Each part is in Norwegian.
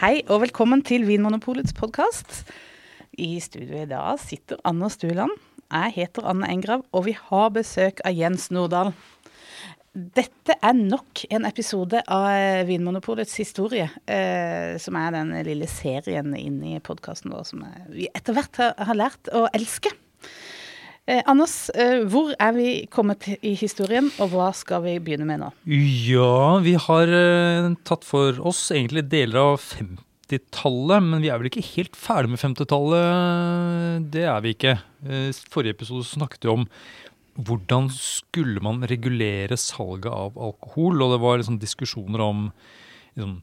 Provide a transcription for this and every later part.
Hei og velkommen til Vinmonopolets podkast. I studio i dag sitter Anna Stueland. Jeg heter Anne Engrav, og vi har besøk av Jens Nordahl. Dette er nok en episode av Vinmonopolets historie, eh, som er den lille serien inne i podkasten vår som vi etter hvert har, har lært å elske. Eh, Anders, eh, hvor er vi kommet i historien, og hva skal vi begynne med nå? Ja, vi har eh, tatt for oss egentlig deler av 50-tallet, men vi er vel ikke helt ferdig med 50-tallet. Det er vi ikke. Eh, Forrige episode snakket vi om hvordan skulle man regulere salget av alkohol, og det var liksom diskusjoner om liksom,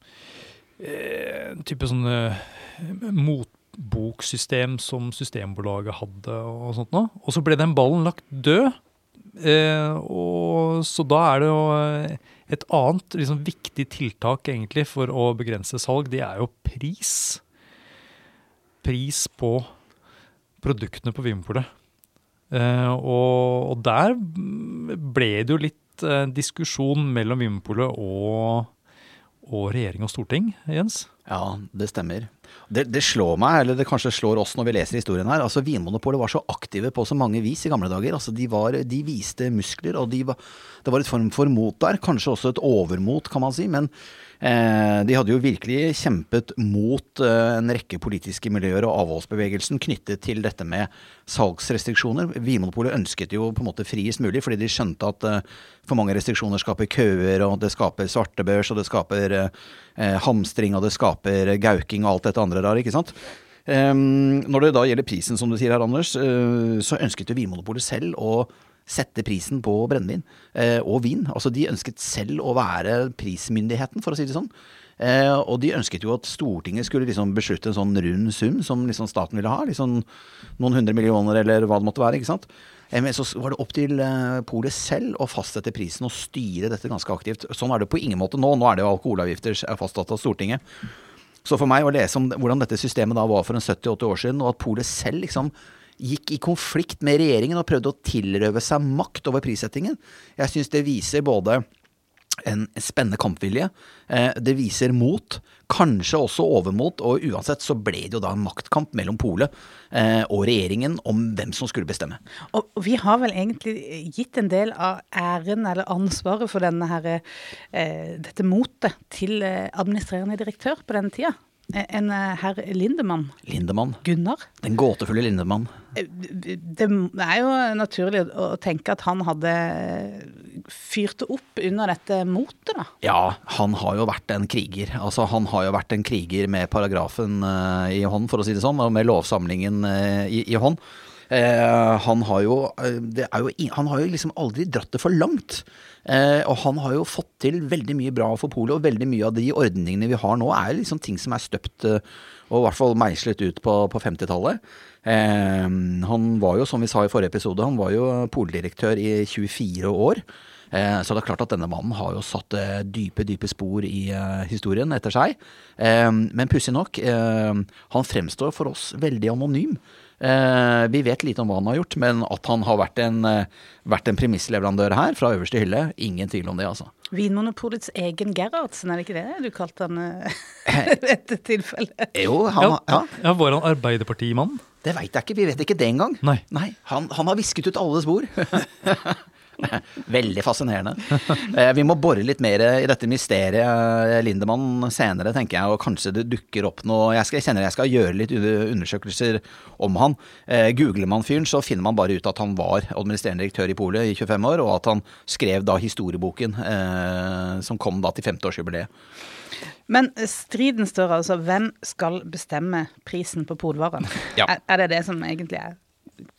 eh, type sånne motboksystem som Systembolaget hadde og sånt noe. Og så ble den ballen lagt død. Eh, og så da er det jo eh, et annet liksom, viktig tiltak egentlig for å begrense salg, det er jo pris. Pris på produktene på Vinmonopolet. Eh, og, og, der ble det jo litt eh, diskusjon mellom Vinmonopolet og, og regjering og storting, Jens? Ja, det stemmer. Det, det, slår meg, eller det kanskje slår oss når vi leser historien her. altså Vinmonopolet var så aktive på så mange vis i gamle dager. altså De, var, de viste muskler, og de var, det var et form for mot der. Kanskje også et overmot, kan man si. men de hadde jo virkelig kjempet mot eh, en rekke politiske miljøer og avholdsbevegelsen knyttet til dette med salgsrestriksjoner. Vinmonopolet ønsket jo på en måte friest mulig, fordi de skjønte at eh, for mange restriksjoner skaper køer, og det skaper svartebørs, og det skaper hamstring, og det skaper gauking og alt dette andre rare, ikke sant. Når det da gjelder prisen, som du sier her, Anders, så ønsket jo Vinmonopolet selv å sette prisen på brennevin eh, og vin. Altså De ønsket selv å være prismyndigheten, for å si det sånn. Eh, og de ønsket jo at Stortinget skulle liksom beslutte en sånn rund sum som liksom staten ville ha. liksom Noen hundre millioner eller hva det måtte være. ikke sant? Eh, men så var det opp til eh, polet selv å fastsette prisen og styre dette ganske aktivt. Sånn er det på ingen måte nå. Nå er det jo alkoholavgifter fastsatt av Stortinget. Så for meg å lese om hvordan dette systemet da var for en 70-80 år siden, og at polet selv liksom gikk i konflikt med regjeringen og prøvde å tilrøve seg makt over prissettingen. Jeg syns det viser både en spennende kampvilje. Eh, det viser mot, kanskje også overmot, og uansett så ble det jo da en maktkamp mellom polet eh, og regjeringen om hvem som skulle bestemme. Og vi har vel egentlig gitt en del av æren eller ansvaret for denne her, eh, dette motet til administrerende direktør på denne tida. En herr Lindemann. Lindemann. Gunnar. Den gåtefulle Lindemann. Eh, det er jo naturlig å tenke at han hadde fyrt opp under dette motet, da. Ja, han har jo vært en kriger. Altså, han har jo vært en kriger med paragrafen uh, i hånd, for å si det sånn, og med lovsamlingen uh, i, i, hånd. Uh, han har jo, jo, Han har jo liksom aldri dratt det for langt. Eh, og han har jo fått til veldig mye bra for polet, og veldig mye av de ordningene vi har nå, er liksom ting som er støpt eh, og i hvert fall meislet ut på, på 50-tallet. Eh, han var jo, som vi sa i forrige episode, han var jo poldirektør i 24 år. Eh, så det er klart at denne mannen har jo satt eh, dype, dype spor i eh, historien etter seg. men pussig nok, han fremstår for oss veldig anonym. Eh, vi vet lite om hva han har gjort, men at han har vært en, eh, vært en premissleverandør her fra øverste hylle, ingen tvil om det, altså. Vinmonopolets egen Gerhardsen, er det ikke det du kalte han eh, i dette tilfellet? Jo, han, ja. ja. Var han Arbeiderpartimann? Det veit jeg ikke, vi vet ikke det engang. Nei. Nei han, han har visket ut alle spor. Veldig fascinerende. Eh, vi må bore litt mer i dette mysteriet eh, Lindemann senere, tenker jeg, og kanskje det dukker opp noe Jeg, skal, jeg kjenner jeg skal gjøre litt undersøkelser om han. Eh, googler man fyren, så finner man bare ut at han var administrerende direktør i Polet i 25 år, og at han skrev da historieboken som kom da til 50-årsjubileet. Men striden står altså hvem skal bestemme prisen på polvarene? Ja. Er, er det det som egentlig er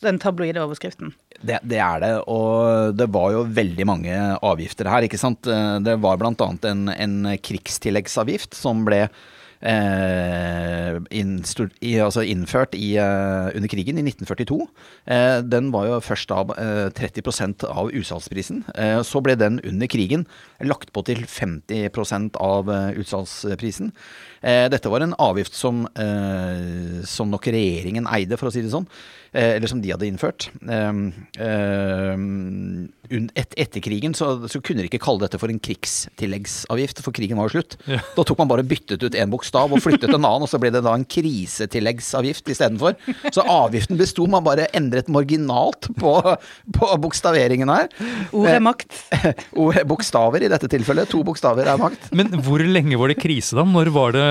den tabloide overskriften? Det, det, er det, og det var jo veldig mange avgifter her, ikke sant. Det var annet en, en krigstilleggsavgift som ble innstor, i, altså innført i, uh, under krigen i 1942. Eh, den var jo først da eh, 30% av utsalgsprisen. Eh, så ble den under krigen lagt på til 50% av utsalgsprisen. Eh, dette var en avgift som, som nok regjeringen eide, for å si det sånn. Eh, eller som de hadde innført. Ehm, ehm, et, etter krigen så, så, kunne de ikke kalle dette for en krigstilleggsavgift, for krigen var jo slutt. Da tok man bare byttet ut en, bokstav og flyttet en annen, og så ble det da en krisetilleggsavgift istedenfor. Så avgiften besto, man bare endret marginalt på, på bokstaveringen her. Ord er makt. Ord, bokstaver i dette tilfellet. To bokstaver er makt. Men hvor lenge var det krise, da? Når var det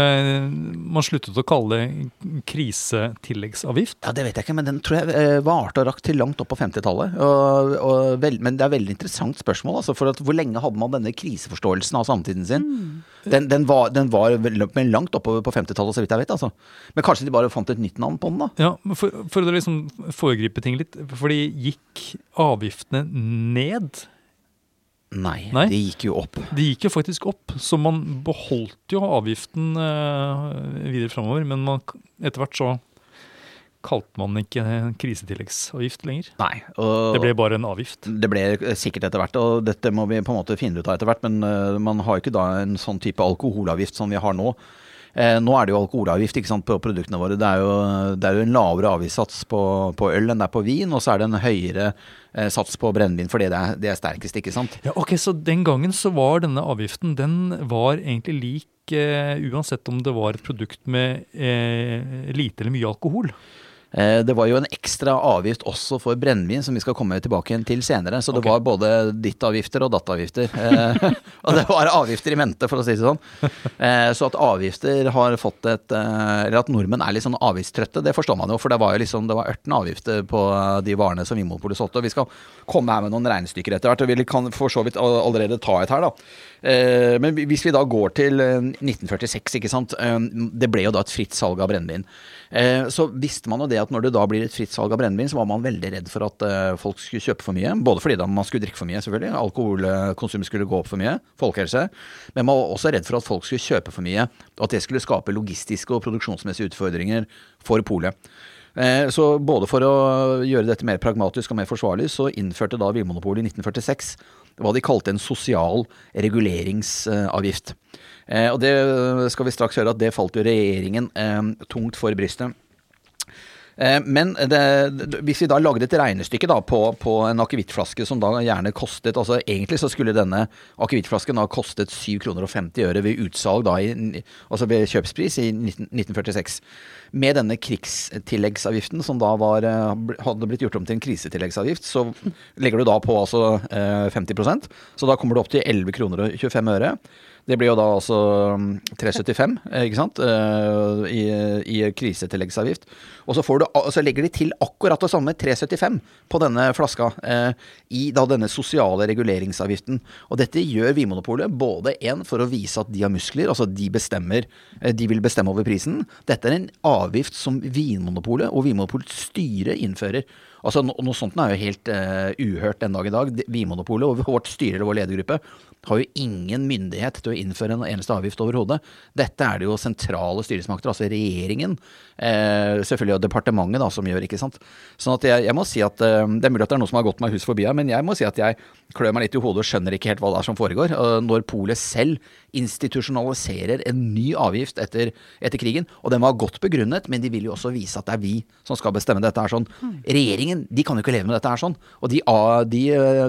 man sluttet å kalle det krisetilleggsavgift? Ja, Det vet jeg ikke, men den tror jeg eh, varte og rakk til langt opp på 50-tallet. Men det er et veldig interessant spørsmål. Altså, for at Hvor lenge hadde man denne kriseforståelsen av samtiden sin? Mm. Den, den, var, den var langt oppover på 50-tallet, så vidt jeg vet. altså. Men kanskje de bare fant et nytt navn på den, da? Ja, For, for å liksom foregripe ting litt. Fordi gikk avgiftene ned? Nei, Nei, de gikk jo opp. De gikk jo faktisk opp, så man beholdt jo avgiften eh, videre framover. Men man, etter hvert så kalte man ikke krisetilleggsavgift lenger. Nei. det ble bare en avgift. Det ble sikkert etter hvert, og dette må vi på en måte finne ut av etter hvert. Men uh, man har jo ikke da en sånn type alkoholavgift som vi har nå. Eh, nå er det jo alkoholavgift sant, på produktene våre. Det er, jo, det er jo en lavere avgiftssats på, på, øl enn det er på vin, og så er det en høyere eh, sats på brennevin fordi det er, det er sterkest, ikke sant. Ja, ok, Så den gangen så var denne avgiften den var egentlig lik eh, uansett om det var et produkt med eh, lite eller mye alkohol? Eh, det var jo en ekstra avgift også for brennevin, som vi skal komme tilbake til senere. Så det okay. var både ditt-avgifter og datt-avgifter. Eh, og det var avgifter i mente, for å si det sånn. Eh, så at avgifter har fått et Eller at nordmenn er litt sånn avgiftstrøtte, det forstår man jo. For det var jo liksom, det var ørten avgifter på de varene som Vinmonopolet solgte. Og vi skal komme her med noen regnestykker etter hvert, og vi kan for så vidt allerede ta et her, da. Men hvis vi da går til 1946, ikke sant. Det ble jo da et fritt salg av brennevin. Eh, så visste man jo det at når det da blir et fritt salg av brennevin, så var man veldig redd for at eh, folk skulle kjøpe for mye. Både fordi da man skulle drikke for mye, selvfølgelig. Alkoholkonsum skulle gå opp for mye. Folkehelse. Men man var også redd for at folk skulle kjøpe for mye, og at det skulle skape logistiske og produksjonsmessige utfordringer for polet. Eh, så både for å gjøre dette mer pragmatisk og mer forsvarlig, så innførte da Vinmonopolet i 1946 hva de kalte en sosial reguleringsavgift. Eh, og det skal vi straks høre at det falt jo regjeringen eh, tungt for brystet. Eh, men det, hvis vi da lagde et regnestykke da på, på en akevittflaske som da gjerne kostet altså Egentlig så skulle denne akevittflasken da kostet 7 kroner og 50 øre ved utsalg da i, altså ved kjøpspris i 19, 1946. Med denne krigstilleggsavgiften som da var, hadde blitt gjort om til en krisetilleggsavgift, så legger du da på altså 50% Så da kommer du opp til 11 kroner og 25 øre. Det blir jo da altså 375, mm, ikke sant, eh, i, i krisetilleggsavgift. Og så, du, så, legger de til akkurat det samme, 375, på denne flaska. Eh, I da denne sosiale reguleringsavgiften. Og dette gjør Vinmonopolet både en for å vise at de har muskler, altså de bestemmer, eh, de vil bestemme over prisen. Dette er en avgift som Vinmonopolet og Vinmonopolets styre innfører. Altså, Noe sånt er jo helt uh, uhørt den dag i dag. Vinmonopolet og vårt styre eller vår ledergruppe har jo ingen myndighet til å innføre en eneste avgift overhodet. Dette er det jo sentrale styresmakter, altså regjeringen, eh, selvfølgelig og departementet, da, som gjør, ikke sant. Sånn at jeg, jeg må si at eh, Det er mulig at det er noe som har gått meg hus forbi her, men jeg må si at jeg klør meg litt i hodet og skjønner ikke helt hva det er som foregår. Når polet selv institusjonaliserer en ny avgift etter, etter, krigen, og den var godt begrunnet, men de vil jo også vise at det er vi som skal bestemme dette her sånn. Regjeringen de kan jo ikke leve med dette her sånn, og de, de,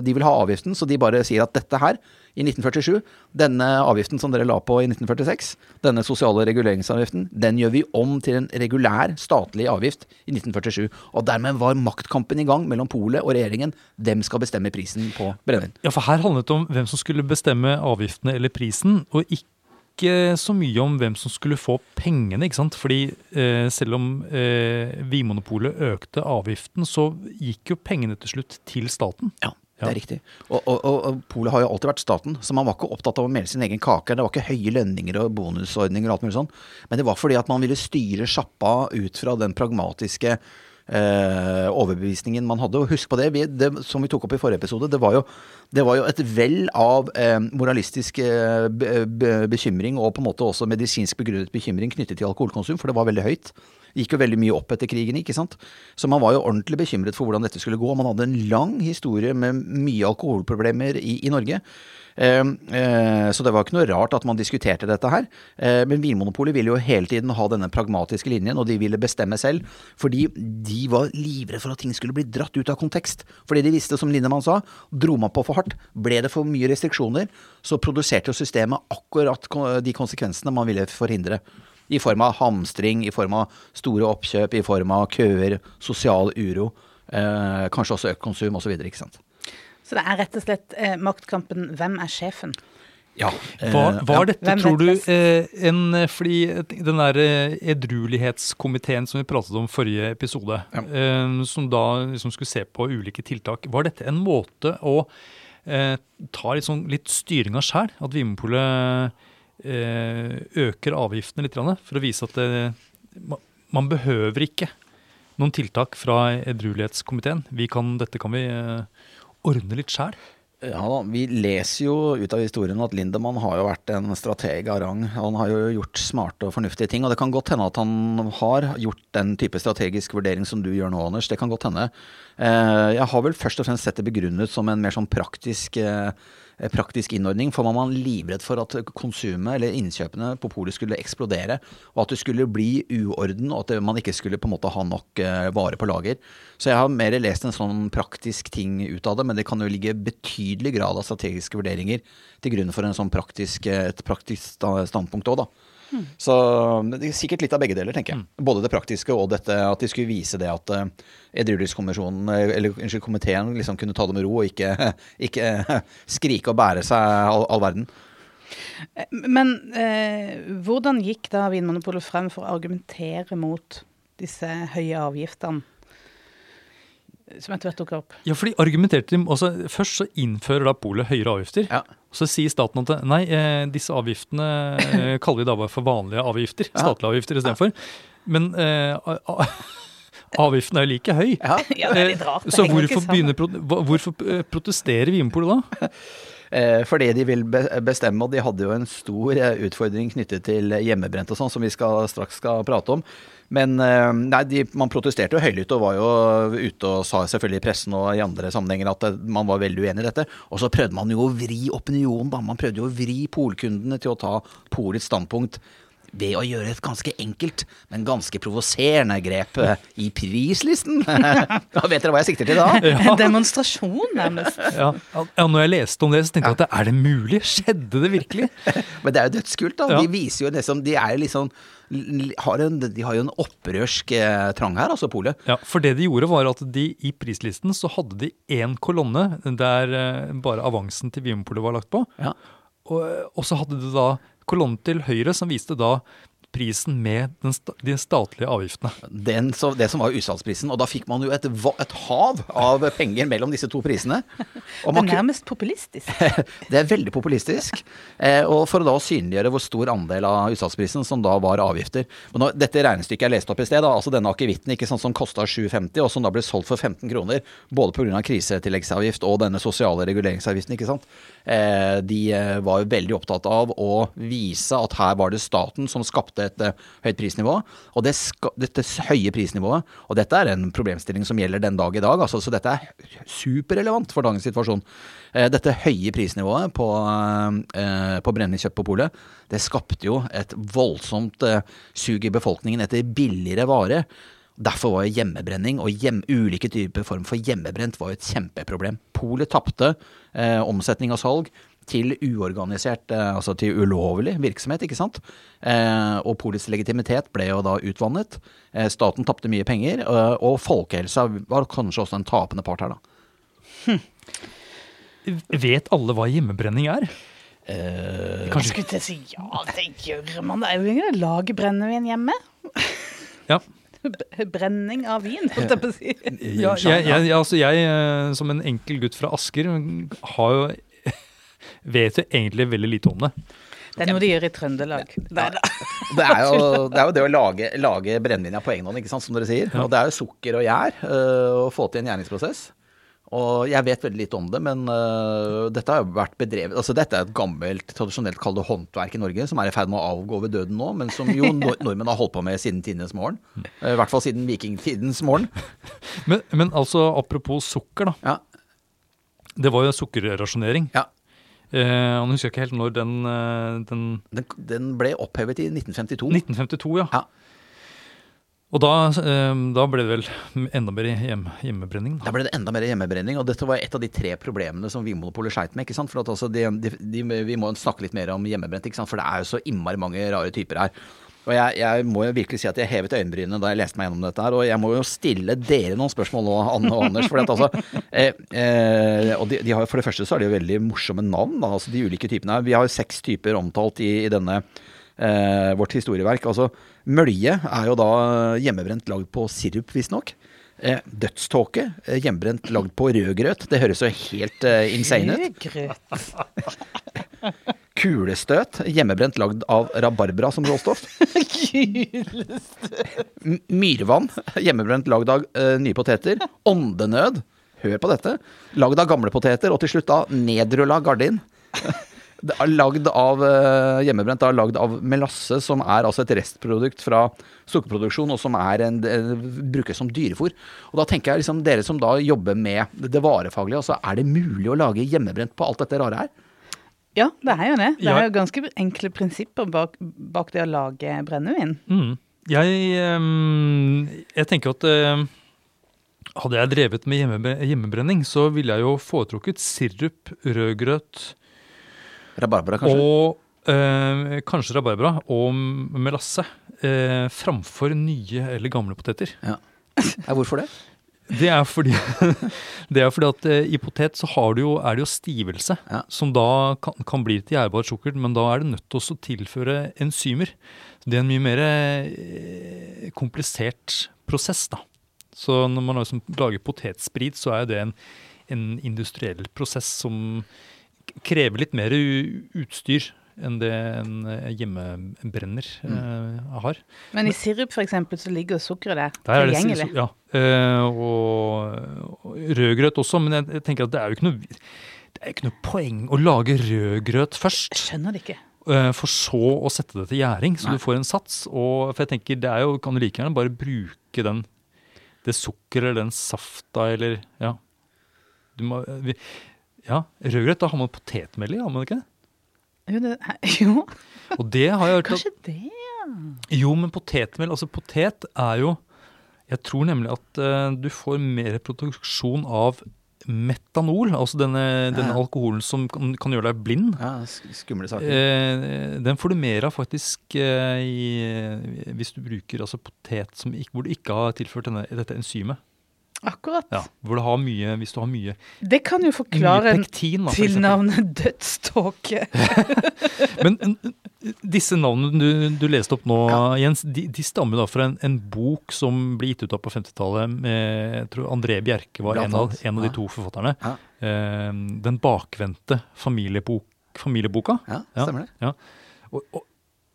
de vil ha avgiften, så de bare sier at dette her i 1947. Denne avgiften som dere la på i 1946, denne sosiale reguleringsavgiften, den gjør vi om til en regulær statlig avgift i 1947. Og dermed var maktkampen i gang mellom polet og regjeringen. Hvem skal bestemme prisen på brennevin? Ja, for her handlet det om hvem som skulle bestemme avgiftene eller prisen, og ikke så mye om hvem som skulle få pengene. ikke sant? Fordi eh, selv om eh, Vinmonopolet økte avgiften, så gikk jo pengene til slutt til staten. Ja. Det er riktig. Og, og, og, Polet har jo alltid vært staten, så man var ikke opptatt av å melde sin egen kake. Det var ikke høye lønninger og bonusordninger og alt mulig sånn. Men det var fordi at man ville styre sjappa ut fra den pragmatiske eh, overbevisningen man hadde. Og husk på det, vi, det, som vi tok opp i forrige episode, det var jo, det var jo et vell av eh, moralistisk eh, be, be, bekymring og på en måte også medisinsk begrunnet bekymring knyttet til alkoholkonsum, for det var veldig høyt gikk jo veldig mye opp etter krigen, ikke sant. Så man var jo ordentlig bekymret for hvordan dette skulle gå. Man hadde en lang historie med mye alkoholproblemer i, i Norge. Eh, eh, så det var ikke noe rart at man diskuterte dette her. Eh, men Vinmonopolet ville jo hele tiden ha denne pragmatiske linjen, og de ville bestemme selv. Fordi de var livredde for at ting skulle bli dratt ut av kontekst. Fordi de visste, som Lindemann sa, dro man på for hardt, ble det for mye restriksjoner, så produserte jo systemet akkurat de konsekvensene man ville forhindre. I form av hamstring, i form av store oppkjøp, i form av køer, sosial uro. Eh, kanskje også økt konsum osv. Ikke sant. Så det er rett og slett eh, maktkampen 'Hvem er sjefen'? Ja. hva Var, var ja. dette, tror du, eh, en Fordi den der eh, edruelighetskomiteen som vi pratet om forrige episode, Ja. eh, som da liksom skulle se på ulike tiltak, var dette en måte å eh, ta litt, sånn, litt styringa sjæl? At Vinmonopolet eh, øker avgiftene litt, for å vise at det, man behøver ikke noen tiltak fra edruelighetskomiteen. Dette kan vi eh, ordne litt sjæl. Ja da, Vi leser jo ut av historien at Lindemann har jo vært en strateg av rang. Han har jo gjort smarte og fornuftige ting, og det kan godt hende at han har gjort den type strategisk vurdering som du gjør nå, Anders. Det kan godt hende. Eh, Jeg har vel først og fremst sett det begrunnet som en mer sånn praktisk eh, praktisk innordning, for man var livredd for at konsumet eller innkjøpene på polet skulle eksplodere, og at det skulle bli uorden, og at man ikke skulle på en måte ha nok eh, vare på lager. Så jeg har mer lest en sånn praktisk ting ut av det, men det kan jo ligge betydelig grad av strategiske vurderinger til grunn for sånn praktisk, eh, et praktisk standpunkt òg, da. Så det er sikkert litt av begge deler, tenker jeg. Både det praktiske og dette at de skulle vise det at uh, eh, eller unnskyld, komiteen liksom kunne ta det med ro og ikke, ikke eh, skrike og bære seg all, all verden. Eh, Men eh, hvordan gikk da Vinmonopolet frem for å argumentere mot disse høye avgiftene? Som etter hvert dukker opp. Ja, for de argumenterte de, altså Først så innfører da polet høyere avgifter. Ja. Så sier staten at nei, eh, disse avgiftene eh, kaller vi da bare for vanlige avgifter. Ja. Statlige avgifter istedenfor. Men eh, a- a- avgiften er jo like høy. Ja. Ja, det er litt rart. Det Så hvorfor, begynner, hvorfor eh, protesterer Vinpolet da? Eh, fordi de vil bestemme, og de hadde jo en stor eh, utfordring knyttet til hjemmebrent og sånn, som vi skal, straks skal prate om. Men eh, nei, de, man protesterte jo høylytt og var jo ute og sa selvfølgelig i pressen og i andre sammenhenger at eh, man var veldig uenig i dette. Og så prøvde man jo å vri opinionen, da. Man prøvde jo å vri polkundene til å ta polets standpunkt ved å gjøre et ganske enkelt, men ganske provoserende grep eh, i prislisten. da vet dere hva jeg sikter til da? En demonstrasjon, nærmest. Ja, ja, når jeg leste om det, så tenkte jeg at er det mulig? Skjedde det virkelig? Men det er jo dødskult, da. Ja. De viser jo nesten De er liksom har en, De har jo en opprørsk eh, trang her, altså, polet. Ja, for det de gjorde var at de i prislisten så hadde de én kolonne der eh, bare avansen til Vinmonopolet var lagt på. Ja. Og, og så hadde du da kolonnen til høyre som viste da prisen med den de statlige avgiftene. Den, så, det som var utsalgsprisen. Og da fikk man jo et, et hav av penger mellom disse to prisene. Og Det er man, nærmest populistisk. det er veldig populistisk. Eh, og for å da synliggjøre hvor stor andel av utsalgsprisen som da var avgifter. Men nå, dette regnestykket jeg leste opp i sted, da, altså denne akevitten sånn, som kosta 7,50, og som da ble solgt for 15 kroner, både pga. krisetilleggsavgift og denne sosiale reguleringsavgiften, ikke sant. Eh, de eh, var jo veldig opptatt av å vise at her var det staten som skapte et eh, høyt prisnivå. Og det skal, dette høye prisnivået, og dette er en problemstilling som gjelder den dag i dag, altså, så dette er superrelevant for dagens situasjon. Eh, dette høye prisnivået på, eh, på brennende kjøtt på polet, det skapte jo et voldsomt sug i befolkningen etter billigere vare. Derfor var jo hjemmebrenning og hjem, ulike typer form for hjemmebrent var jo et kjempeproblem. Polet tapte eh, omsetning og salg til uorganisert, eh, altså til ulovlig virksomhet, ikke sant. Eh, og polets legitimitet ble jo da utvannet. Eh, staten tapte mye penger, og folkehelsa var kanskje også en tapende part her, da. Vet alle hva hjemmebrenning er? Eh, Jeg skulle til å si ja, det gjør man. Det er jo ingen lager brennevin hjemme. Ja. Brenning av vin, holdt jeg på å si. Ja, jeg, jeg, altså jeg, som en enkel gutt fra Asker, har jo vet jo egentlig veldig lite om det. Det er noe de gjør i Trøndelag. Ja. Det er jo det, er jo det å lage, lage brennevin på egen hånd, ikke sant, som dere sier. Og det er jo sukker og gjær øh, å få til en gjæringsprosess. Og jeg vet veldig lite om det, men øh, dette har jo vært bedrevet Altså dette er et gammelt, tradisjonelt kalt håndverk i Norge, som er i ferd med å avgå ved døden nå, men som jo nord nordmenn har holdt på med siden tidenes morgen. Eh, I hvert fall siden vikingtidens morgen. Men, men altså, apropos sukker, da. Ja. Det var jo sukkerrasjonering. ja. Eh, Han husker ikke helt når den, eh, den Den, den ble opphevet i 1952. 1952, ja. Ja. Og da, eh, da ble det vel enda mer hjem, hjemmebrenning. Da Da. ble det enda mer hjemmebrenning, og dette var et av de tre problemene som Vinmonopolet sleit med. ikke sant? For at altså de, de, de, Vi må snakke litt mer om hjemmebrent, ikke sant? for det er jo så innmari mange rare typer her. Og jeg, jeg må jo virkelig si at jeg hevet øyenbrynene da jeg leste meg gjennom dette her. Og jeg må jo stille dere noen spørsmål nå, Anne og Anders. For, altså, eh, eh, og de, de har, for det første så er de jo veldig morsomme navn, da, altså de ulike typene. Vi har jo seks typer omtalt i, i denne eh, vårt historieverk. Altså mølje er jo da hjemmebrent lagd på sirup, visstnok. Eh, dødståke, eh, hjemmebrent lagd på rødgrøt. Det høres jo helt eh, insane ut. Grøt. Kulestøt, hjemmebrent lagd av rabarbra som råstoff. Kulestøt! Myrvann, hjemmebrent lagd av uh, nye poteter. Åndenød, hør på dette, lagd av gamle poteter. Og til slutt da nedrulla gardin. Lagd av, eh, hjemmebrent da, lagd av melasse, som er altså et restprodukt fra sukkerproduksjon, og som er en, en, brukes som dyrefôr. Og da tenker jeg liksom, dere som da jobber med det varefaglige, altså er det mulig å lage hjemmebrent på alt dette rare her? Ja, det er jo det. Det er jo ganske enkle prinsipper bak, bak det å lage brennevin. Mm. Jeg, ehm, jeg tenker at hadde jeg drevet med hjemme, hjemmebrenning, så ville jeg jo foretrukket sirup, rødgrøt Rabarbra, kanskje? og eh, kanskje rabarbra og melasse eh, framfor nye eller gamle poteter. Ja. ja, hvorfor det? Det er fordi, det er fordi at eh, i potet så har du jo, er det jo stivelse, Ja. som da kan, kan bli til gjærbar sukker, men da er det nødt til å tilføre enzymer. Det er en mye mer eh, komplisert prosess, da. Så når man liksom lager potetsprit, så er det en, en industriell prosess som krever litt mer utstyr enn det en eh, hjemmebrenner eh, har. Men i sirup eksempel, så ligger sukkeret der, Der er det, ja, eh, og, og rødgrøt også, men jeg, jeg tenker at det er jo ikke noe, det er ikke noe poeng å lage rødgrøt først. Jeg skjønner det ikke. eh, for så å sette det til gjæring, så Nei. du får en sats. Og, for jeg tenker, det er jo, kan du like gjerne bare bruke den, det sukkeret eller den safta, eller, ja. Du må, ja, rødgrøt, da har man potetmel i, har man ikke det? Jo, det, jo Og det har jeg hørt at kanskje det. Jo, men potetmel, altså potet er jo Jeg tror nemlig at uh, du får mer produksjon av metanol, altså denne, denne Ja. alkoholen som kan, kan gjøre deg blind. Ja, sk- skumle saker. Eh, den får du mer av faktisk eh, i, hvis du bruker altså potet som, hvor du ikke har tilført denne, dette enzymet. Akkurat. Ja, hvor du har mye, hvis du har mye, Det kan jo forklare pektin. Da, for dødståke. Men disse navnene du, du leste opp nå, Jens, de, de stammer da fra en, en bok som ble gitt ut av på 50-tallet. Jeg tror André Bjerke var en av, en av de to forfatterne. Ja. Eh, den bakvendte familiebok, familieboka. Ja, Ja. stemmer det. Og, og,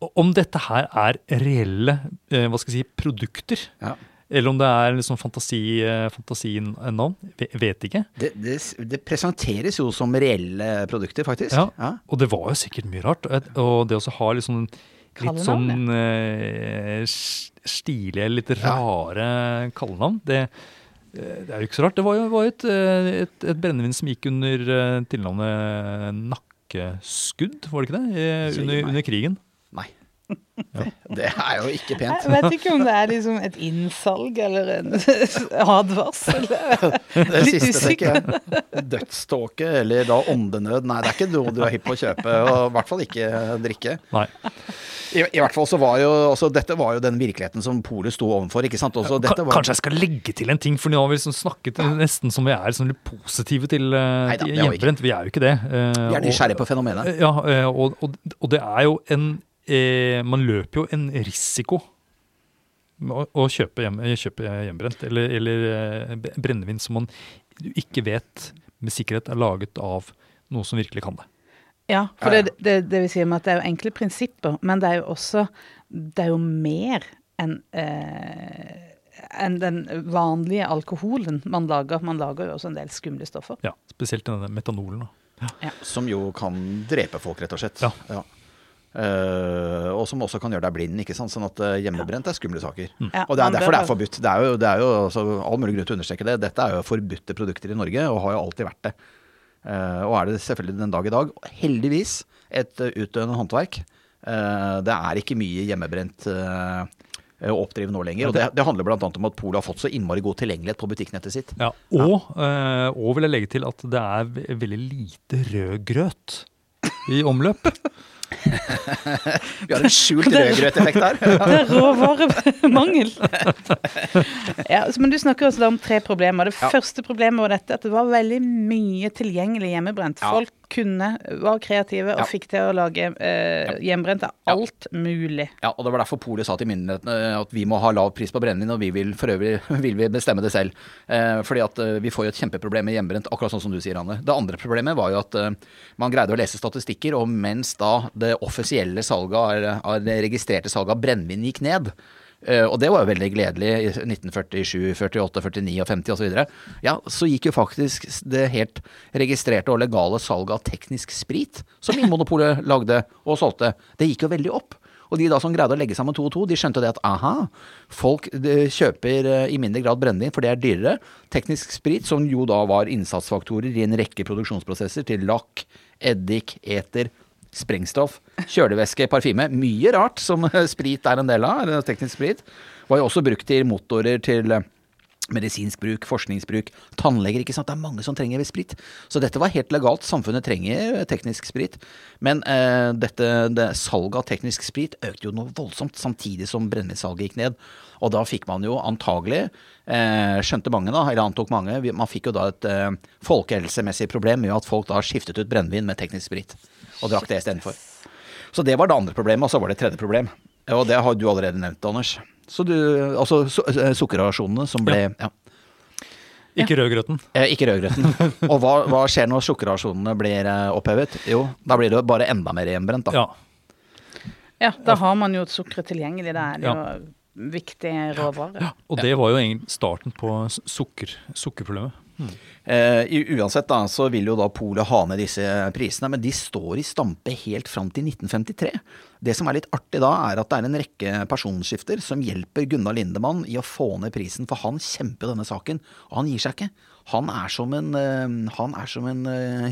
og om dette her er reelle eh, hva skal jeg si, produkter, Ja. Eller om det er liksom fantasi, eh, fantasinavn, ve- vet ikke. Det, det, det presenteres jo som reelle produkter, faktisk. Ja. Og det var jo sikkert mye rart. Og det å ha liksom litt sånn eh, stilige, litt rare kallenavn, det, eh, det er jo ikke så rart. Det var jo var et, eh, et, et brennevin som gikk under eh, tilnavnet nakkeskudd, var det ikke det? Eh, Under, under krigen. Nei. Det, det er jo ikke pent. Jeg vet ikke om det er liksom et innsalg eller en advarsel. Det Litt siste tenker jeg. Dødståke eller da åndenød. Nei, det er ikke noe du er hypp på å kjøpe, og i hvert fall ikke drikke. Nei. I, I hvert fall så var jo også, Dette var jo den virkeligheten som polet sto overfor, ikke sant. Også, dette var, Kanskje jeg skal legge til en ting, for nå har vi liksom snakket nesten som vi er sånn litt positive til, til vi hjemmebrent. Vi er jo ikke det. eh, Vi er og- nysgjerrige på fenomenet. Ja, eh, og, og, og det er jo en eh, Man løper jo en risiko å, å kjøpe, hjem, kjøpe hjemmebrent, eller, eller eh, brennevin som man ikke vet med sikkerhet er laget av noe som virkelig kan det. Ja, for Ja, ja. det, det, det vil si med at det er jo enkle prinsipper, men det er jo også Det er jo mer enn eh, enn den vanlige alkoholen man lager. Man lager jo også en del skumle stoffer. Ja, Spesielt denne metanolen. Da. Som jo kan drepe folk, rett og slett. Ja. Eh, og som også kan gjøre deg blind. ikke sant? Sånn at eh, hjemmebrent er skumle saker. Ja, Og det er derfor det er forbudt. Det er jo, det er jo altså, all mulig grunn til å understreke det. Dette er jo forbudte produkter i Norge, og har jo alltid vært det. Eh, og er det selvfølgelig den dag i dag. Heldigvis et uh, utdøende håndverk. Eh, det er ikke mye hjemmebrent uh, å oppdrive nå lenger. Og det, det handler bl.a. om at Polet har fått så innmari god tilgjengelighet på butikknettet sitt. Ja, og, eh, og vil jeg legge til at det er veldig lite rød grøt i omløp. Vi har en skjult rødgrøteffekt her. Det er råvaremangel. Ja, altså, men du snakker også da om tre problemer. Det Ja. første problemet var dette at det var veldig mye tilgjengelig hjemmebrent. Ja. Folk kunne, var kreative og Ja. fikk til å lage eh, hjemmebrent av Ja. alt mulig. Ja, og det var derfor Polet sa til myndighetene at vi må ha lav pris på brennevin, og vi vil for øvrig vil vi bestemme det selv. Eh, fordi at eh, vi får jo et kjempeproblem med hjemmebrent, akkurat sånn som du sier, Anne. Det andre problemet var jo at eh, man greide å lese statistikker, og mens da det offisielle salget av, av det registrerte salget av brennevin gikk ned, eh, og det var jo veldig gledelig i 1947, 48, 49 og 50 osv. Ja, så gikk jo faktisk det helt registrerte og legale salget av teknisk sprit, som Vinmonopolet lagde og solgte, det gikk jo veldig opp. Og de da som greide å legge sammen to og to, de skjønte det at aha, folk kjøper eh, i mindre grad brennevin, for det er dyrere. Teknisk sprit, som jo da var innsatsfaktorer i en rekke produksjonsprosesser til lakk, eddik, eter, sprengstoff, kjølevæske, parfyme. Mye rart som eh, sprit er en del av, teknisk sprit. Var jo også brukt til motorer til eh, medisinsk bruk, forskningsbruk, tannleger, ikke sant. Det er mange som trenger sprit. Så dette var helt legalt. Samfunnet trenger teknisk sprit. Men eh, dette, det, salget av teknisk sprit økte jo noe voldsomt, samtidig som brennevinsalget gikk ned. Og da fikk man jo antagelig, eh, skjønte mange da, eller antok mange, man fikk jo da et eh, folkehelsemessig problem med at folk da skiftet ut brennevin med teknisk sprit. Og drakk det istedenfor. Så det var det andre problemet, og så var det et tredje problem. Og det har du allerede nevnt, Anders. Så du, altså su eh, sukkerrasjonene som ble ja. Ikke rødgrøten. Eh, ikke rødgrøten. Og hva, hva skjer når sukkerrasjonene blir eh, opphevet? Jo, da blir det bare enda mer hjemmebrent, da. Ja. Ja, da har man jo sukkeret tilgjengelig. Det er det jo viktig råvare. Og det var jo egentlig starten på sukker, sukkerproblemet. I- uansett da, så vil jo da Polet ha ned disse prisene, men de står i stampe helt fram til 1953. Det som er litt artig da, er at det er en rekke personskifter som hjelper Gunnar Lindemann i å få ned prisen, for han kjemper denne saken, og han gir seg ikke. Han er som en, uh, han er som en uh,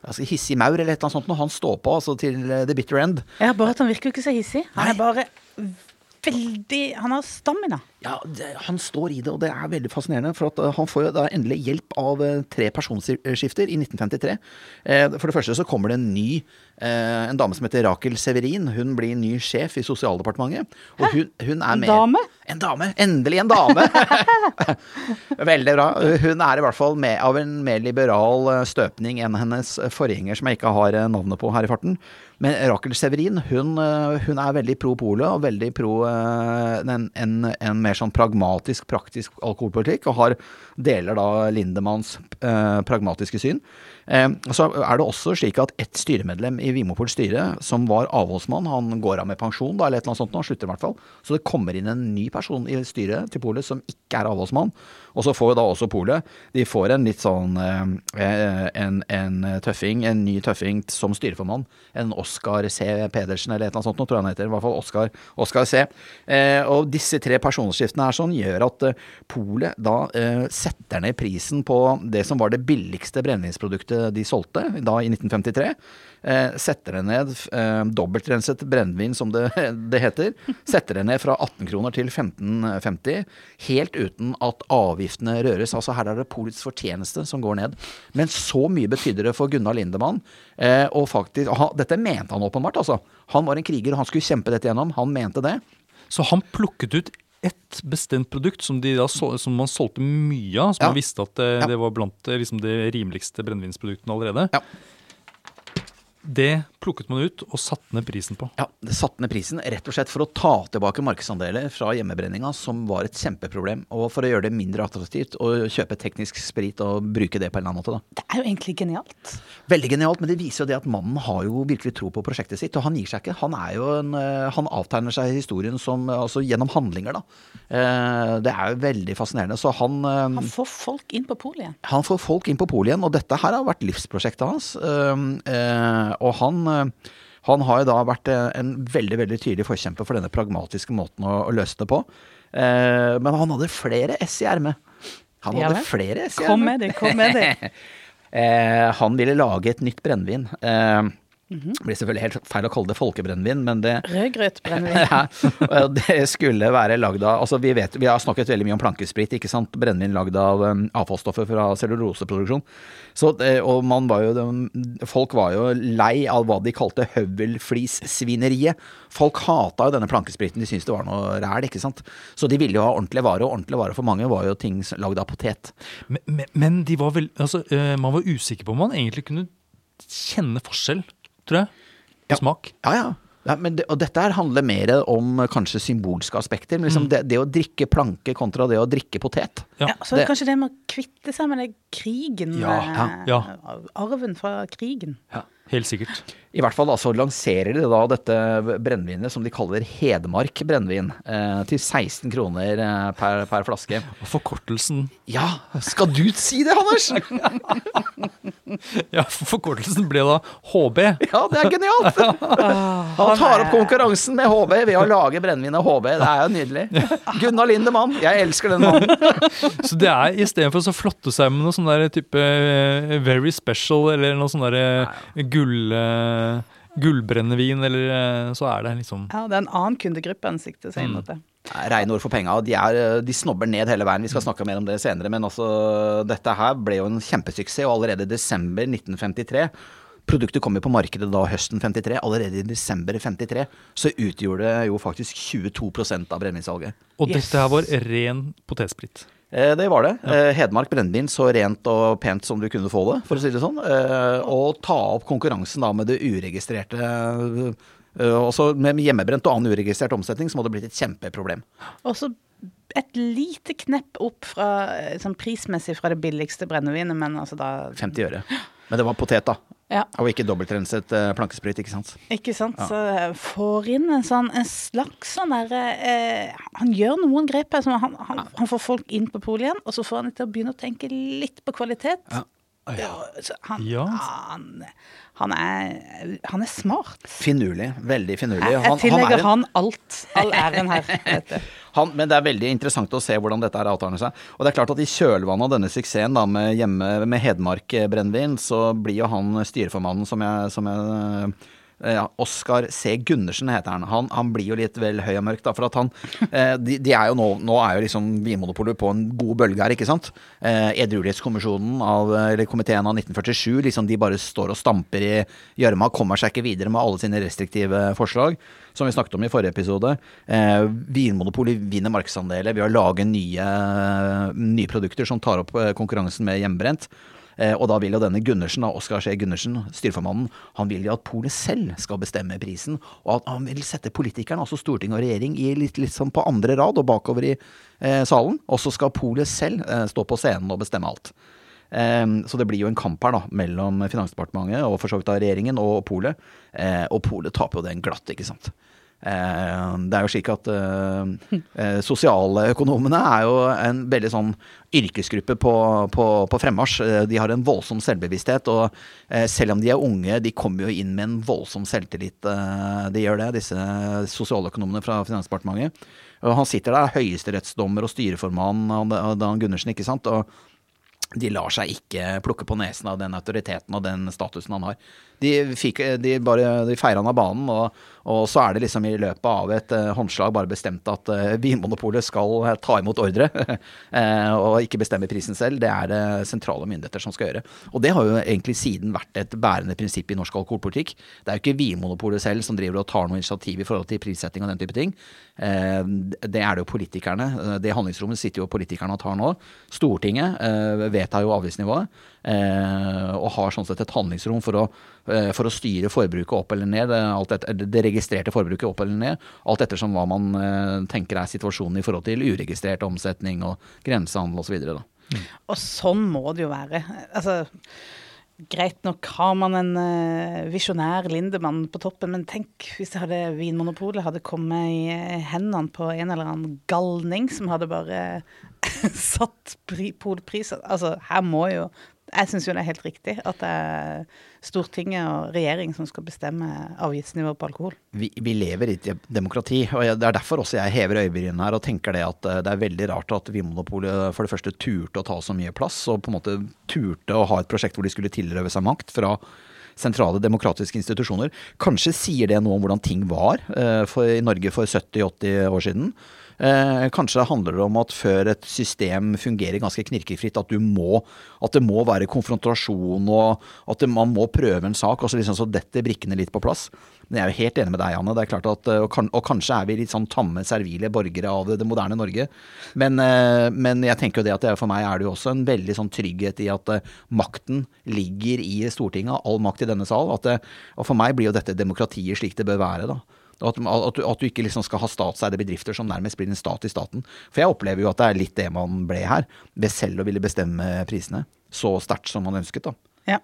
altså hissig maur eller et eller annet sånt, når han står på altså til the bitter end. Ja, bare at han virker jo ikke så hissig. Han Nei. er bare veldig Han har stamina. Ja, det, han står i det, og det er veldig fascinerende. For at uh, han får jo da endelig hjelp av uh, tre personskifter i 1953. Eh, for det første så kommer det en ny eh, En dame som heter Rakel Severin. Hun blir ny sjef i Sosialdepartementet. Og hun, hun er En dame? En dame! Endelig en dame! Veldig bra. Hun er i hvert fall med, av en mer liberal eh, støpning enn hennes forgjenger, som jeg ikke har eh, navnet på her i farten. Men Rakel Severin hun, eh, hun er veldig pro pole og veldig pro eh, en, en, en mer sånn pragmatisk, praktisk alkoholpolitikk, og har deler da Lindemanns eh, pragmatiske syn. Eh, så er det også slik at ett styremedlem i Vimopols styre, som var avholdsmann, han går av med pensjon da, eller et eller annet sånt, nå, slutter i hvert fall. Så det kommer inn en ny person i styret til Polet som ikke er avholdsmann. Og så får da også Polet De får en litt sånn eh, en, en tøffing, en ny tøffing som styreformann. En Oskar C. Pedersen eller et eller annet sånt, nå tror jeg han heter. I hvert fall Oskar, Oskar C. Eh, og disse tre personskiftene her sånn gjør at eh, Polet da eh, setter ned prisen på det som var det billigste brennevinsproduktet de solgte da i 1953. Eh, setter det ned, eh, dobbeltrenset brennevin som det, det heter, setter det ned fra 18 kroner til 15,50, helt uten at avgiftene røres. Altså her er det polets fortjeneste som går ned. Men så mye betydde det for Gunnar Lindemann. Eh, og faktisk, og han, dette mente han åpenbart, altså. Han var en kriger, og han skulle kjempe dette gjennom. Han mente det. Så han plukket ut ett bestemt produkt som, de da som man solgte mye av, som Ja. man visste at det, Ja. det var blant eh, liksom, de rimeligste brennevinsproduktene allerede. Ja. Det plukket man ut og satte ned prisen på. Ja, Det satte ned prisen rett og slett for å ta tilbake markedsandeler fra hjemmebrenninga, som var et kjempeproblem, og for å gjøre det mindre attraktivt å kjøpe teknisk sprit og bruke det på en eller annen måte. da. Det er jo egentlig genialt. Veldig genialt, men det viser jo det at mannen har jo virkelig tro på prosjektet sitt, og han gir seg ikke. Han er jo en, eh, han avtegner seg historien som, altså gjennom handlinger, da. Eh, Det er jo veldig fascinerende. Så han, eh, Han får folk inn på polet igjen. han får folk inn på polet igjen, og dette her har vært livsprosjektet hans. Eh, og han, eh, han har jo da vært eh, en veldig veldig tydelig forkjemper for denne pragmatiske måten å, å løse det på. Men han hadde flere S i ermet. Han hadde vel. flere S i Kom med det, kom med det. Han ville lage et nytt brennevin. Eh, Det blir selvfølgelig helt feil å kalle det folkebrennevin, men det Rødgrøtbrennevin. ja, det skulle være lagd av altså vi, vet, vi har snakket veldig mye om plankesprit, ikke sant. Brennevin lagd av um, avfallsstoffer fra celluloseproduksjon. Så, og man var jo, folk var jo lei av hva de kalte høvelflissvineriet. Folk hata jo denne plankespriten, de syntes det var noe ræl, ikke sant. Så de ville jo ha ordentlige varer, og ordentlige varer for mange var jo ting lagd av potet. Men, men, men de var vel, altså, eh, man var usikker på om man egentlig kunne kjenne forskjell, tror jeg. Ja. Smak. Ja, ja. Ja, men det, og dette her handler mer om eh, kanskje symbolske aspekter. Men Mm. liksom det, det å drikke planke kontra det å drikke potet. Ja. Ja, så det kanskje det med å kvitte seg med den krigen. Ja, eh, ja, Arven fra krigen. Helt sikkert. I hvert fall altså, så lanserer de da dette brennevinet som de kaller Hedmark brennevin, eh, til 16 kroner eh, per, per flaske. Og forkortelsen Ja, skal du si det, Anders? Ja, forkortelsen ble da HB. Ja, det er genialt! Han tar opp konkurransen med HB ved å lage brennevinet HB. Det er jo nydelig. Gunnar Lindemann, jeg elsker den mannen. Så det er istedenfor å flotte seg med noe sånn der type eh, very special eller noe sånn derre gull... eh, Gullbrennevin, eller eh, så er det liksom Ja, det er en annen kundegruppe han sikter seg inn mot det. Rene ord for penga. De, er, de snobber ned hele veien. Vi skal snakke mer om det senere. Men altså, dette her ble jo en kjempesuksess, og allerede i desember 1953 Produktet kom jo på markedet da høsten 53. Allerede i desember 53 så utgjorde det jo faktisk 22% av brennevinsalget. Og Yes. dette her var ren potetsprit. Eh, det var det. Ja. Hedmark brennevin så rent og pent som du kunne få det, for å si det sånn. Eh, og ta opp konkurransen da med det uregistrerte eh, Også med hjemmebrent og annen uregistrert omsetning, som hadde blitt et kjempeproblem. Og så et lite knepp opp fra, eh, sånn prismessig fra det billigste brennevinet, men altså da 50 øre. Men det var potet, da. Ja. Og ikke dobbeltrenset eh, plankesprit, ikke sant. Ikke sant? Så jeg får inn en sånn en slags sånn derre eh, Han gjør noen grep her. som Han, han, han får folk inn på polet igjen, og så får han dem til å begynne å tenke litt på kvalitet. Ja. Ja, så han, Ja. han, han, er, han er smart. Finurlig. Veldig finurlig. Jeg, jeg Han- han tillegger er en- han alt. All æren her. Han, men det er veldig interessant å se hvordan dette avtarner seg. Og det er klart at i kjølvannet av denne suksessen da, med, hjemme, med Hedmark brennevin, så blir jo han styreformannen som jeg, som jeg ja, Oskar C. Gundersen heter han. han. Han blir jo litt vel høy og mørk, da. For at han eh, de, de er jo nå, nå er jo liksom Vinmonopolet på en god bølge her, ikke sant. Eh, Edruelighetskommisjonen av, eller komiteen av 1947, liksom de bare står og stamper i gjørma, kommer seg ikke videre med alle sine restriktive forslag som vi snakket om i forrige episode. Eh, Vinmonopolet vinner markedsandeler ved å lage nye, nye produkter som tar opp eh, konkurransen med hjemmebrent. Eh, og da vil jo denne Gundersen, Oskar C. Gundersen, styreformannen, han vil jo at polet selv skal bestemme prisen. Og at han vil sette politikerne, altså storting og regjering, litt, litt sånn på andre rad og bakover i eh, salen. Og så skal polet selv eh, stå på scenen og bestemme alt. Eh, Så det blir jo en kamp her da, mellom Finansdepartementet og for så vidt da regjeringen og Polet. Eh, Og Polet taper jo den glatt, ikke sant. Eh, Det er jo slik at eh, eh, sosialøkonomene er jo en veldig sånn yrkesgruppe på, på, på fremmarsj. De har en voldsom selvbevissthet, og selv om de er unge, de kommer jo inn med en voldsom selvtillit. De gjør det, disse sosialøkonomene fra Finansdepartementet. Og han sitter der, høyesterettsdommer og styreformann, Dan Gundersen, ikke sant. og de lar seg ikke plukke på nesen av den autoriteten og den statusen han har. De, fikk, de bare de feirer han av banen, og, og så er det liksom i løpet av et uh, håndslag bare bestemt at uh, Vinmonopolet skal uh, ta imot ordre, og ikke bestemme prisen selv. Det er det sentrale myndigheter som skal gjøre. Og det har jo egentlig siden vært et bærende prinsipp i norsk alkoholpolitikk. Det er jo ikke Vinmonopolet selv som driver og tar noe initiativ i forhold til prissetting og den type ting. Det er det jo politikerne. Det handlingsrommet sitter jo politikerne og tar nå. Stortinget vedtar jo avgiftsnivået, og har sånn sett et handlingsrom for å, eh, for å styre forbruket opp eller ned. eh, etter, det registrerte forbruket opp eller ned. Alt ettersom hva man eh, tenker er situasjonen i forhold til uregistrert omsetning og grensehandel osv. Og sånn må det jo være. Altså, greit nok har man en uh, visjonær Lindemann på toppen, men tenk hvis det hadde Vinmonopolet hadde kommet i eh, hendene på en eller annen galning som hadde bare satt pri, polpriser. Altså, her må jo Jeg syns jo det er helt riktig at det er Stortinget og regjering som skal bestemme avgiftsnivået på alkohol. vi, vi lever i et demokrati, og det er derfor også jeg hever øyebrynene her og tenker det at eh, det er veldig rart at Vinmonopolet for det første turte å ta så mye plass, og på en måte turte å ha et prosjekt hvor de skulle tilrøve seg makt fra sentrale demokratiske institusjoner. Kanskje sier det noe om hvordan ting var eh, for, i Norge for 70-80 år siden. Eh, kanskje handler om at før et system fungerer ganske knirkefritt, at, må, at det må være konfrontasjon og at det, man må prøve en sak. og så liksom så detter brikkene litt på plass. Men jeg er jo helt enig med deg, Anne. det er klart at, og, kan, og kanskje er vi litt sånn tamme, servile borgere av det, det moderne Norge. Men, eh, men, jeg tenker jo det at det, for meg er det jo også en veldig sånn trygghet i at eh, makten ligger i Stortinget. All makt i denne sal. At det, og for meg blir jo dette demokratiet slik det bør være. da. At, at, du, at, du, ikke liksom skal ha statseide bedrifter som nærmest blir en stat i staten. For jeg opplever jo at det er litt det man ble her, ved selv å ville bestemme prisene. Så sterkt som man ønsket, da. Ja.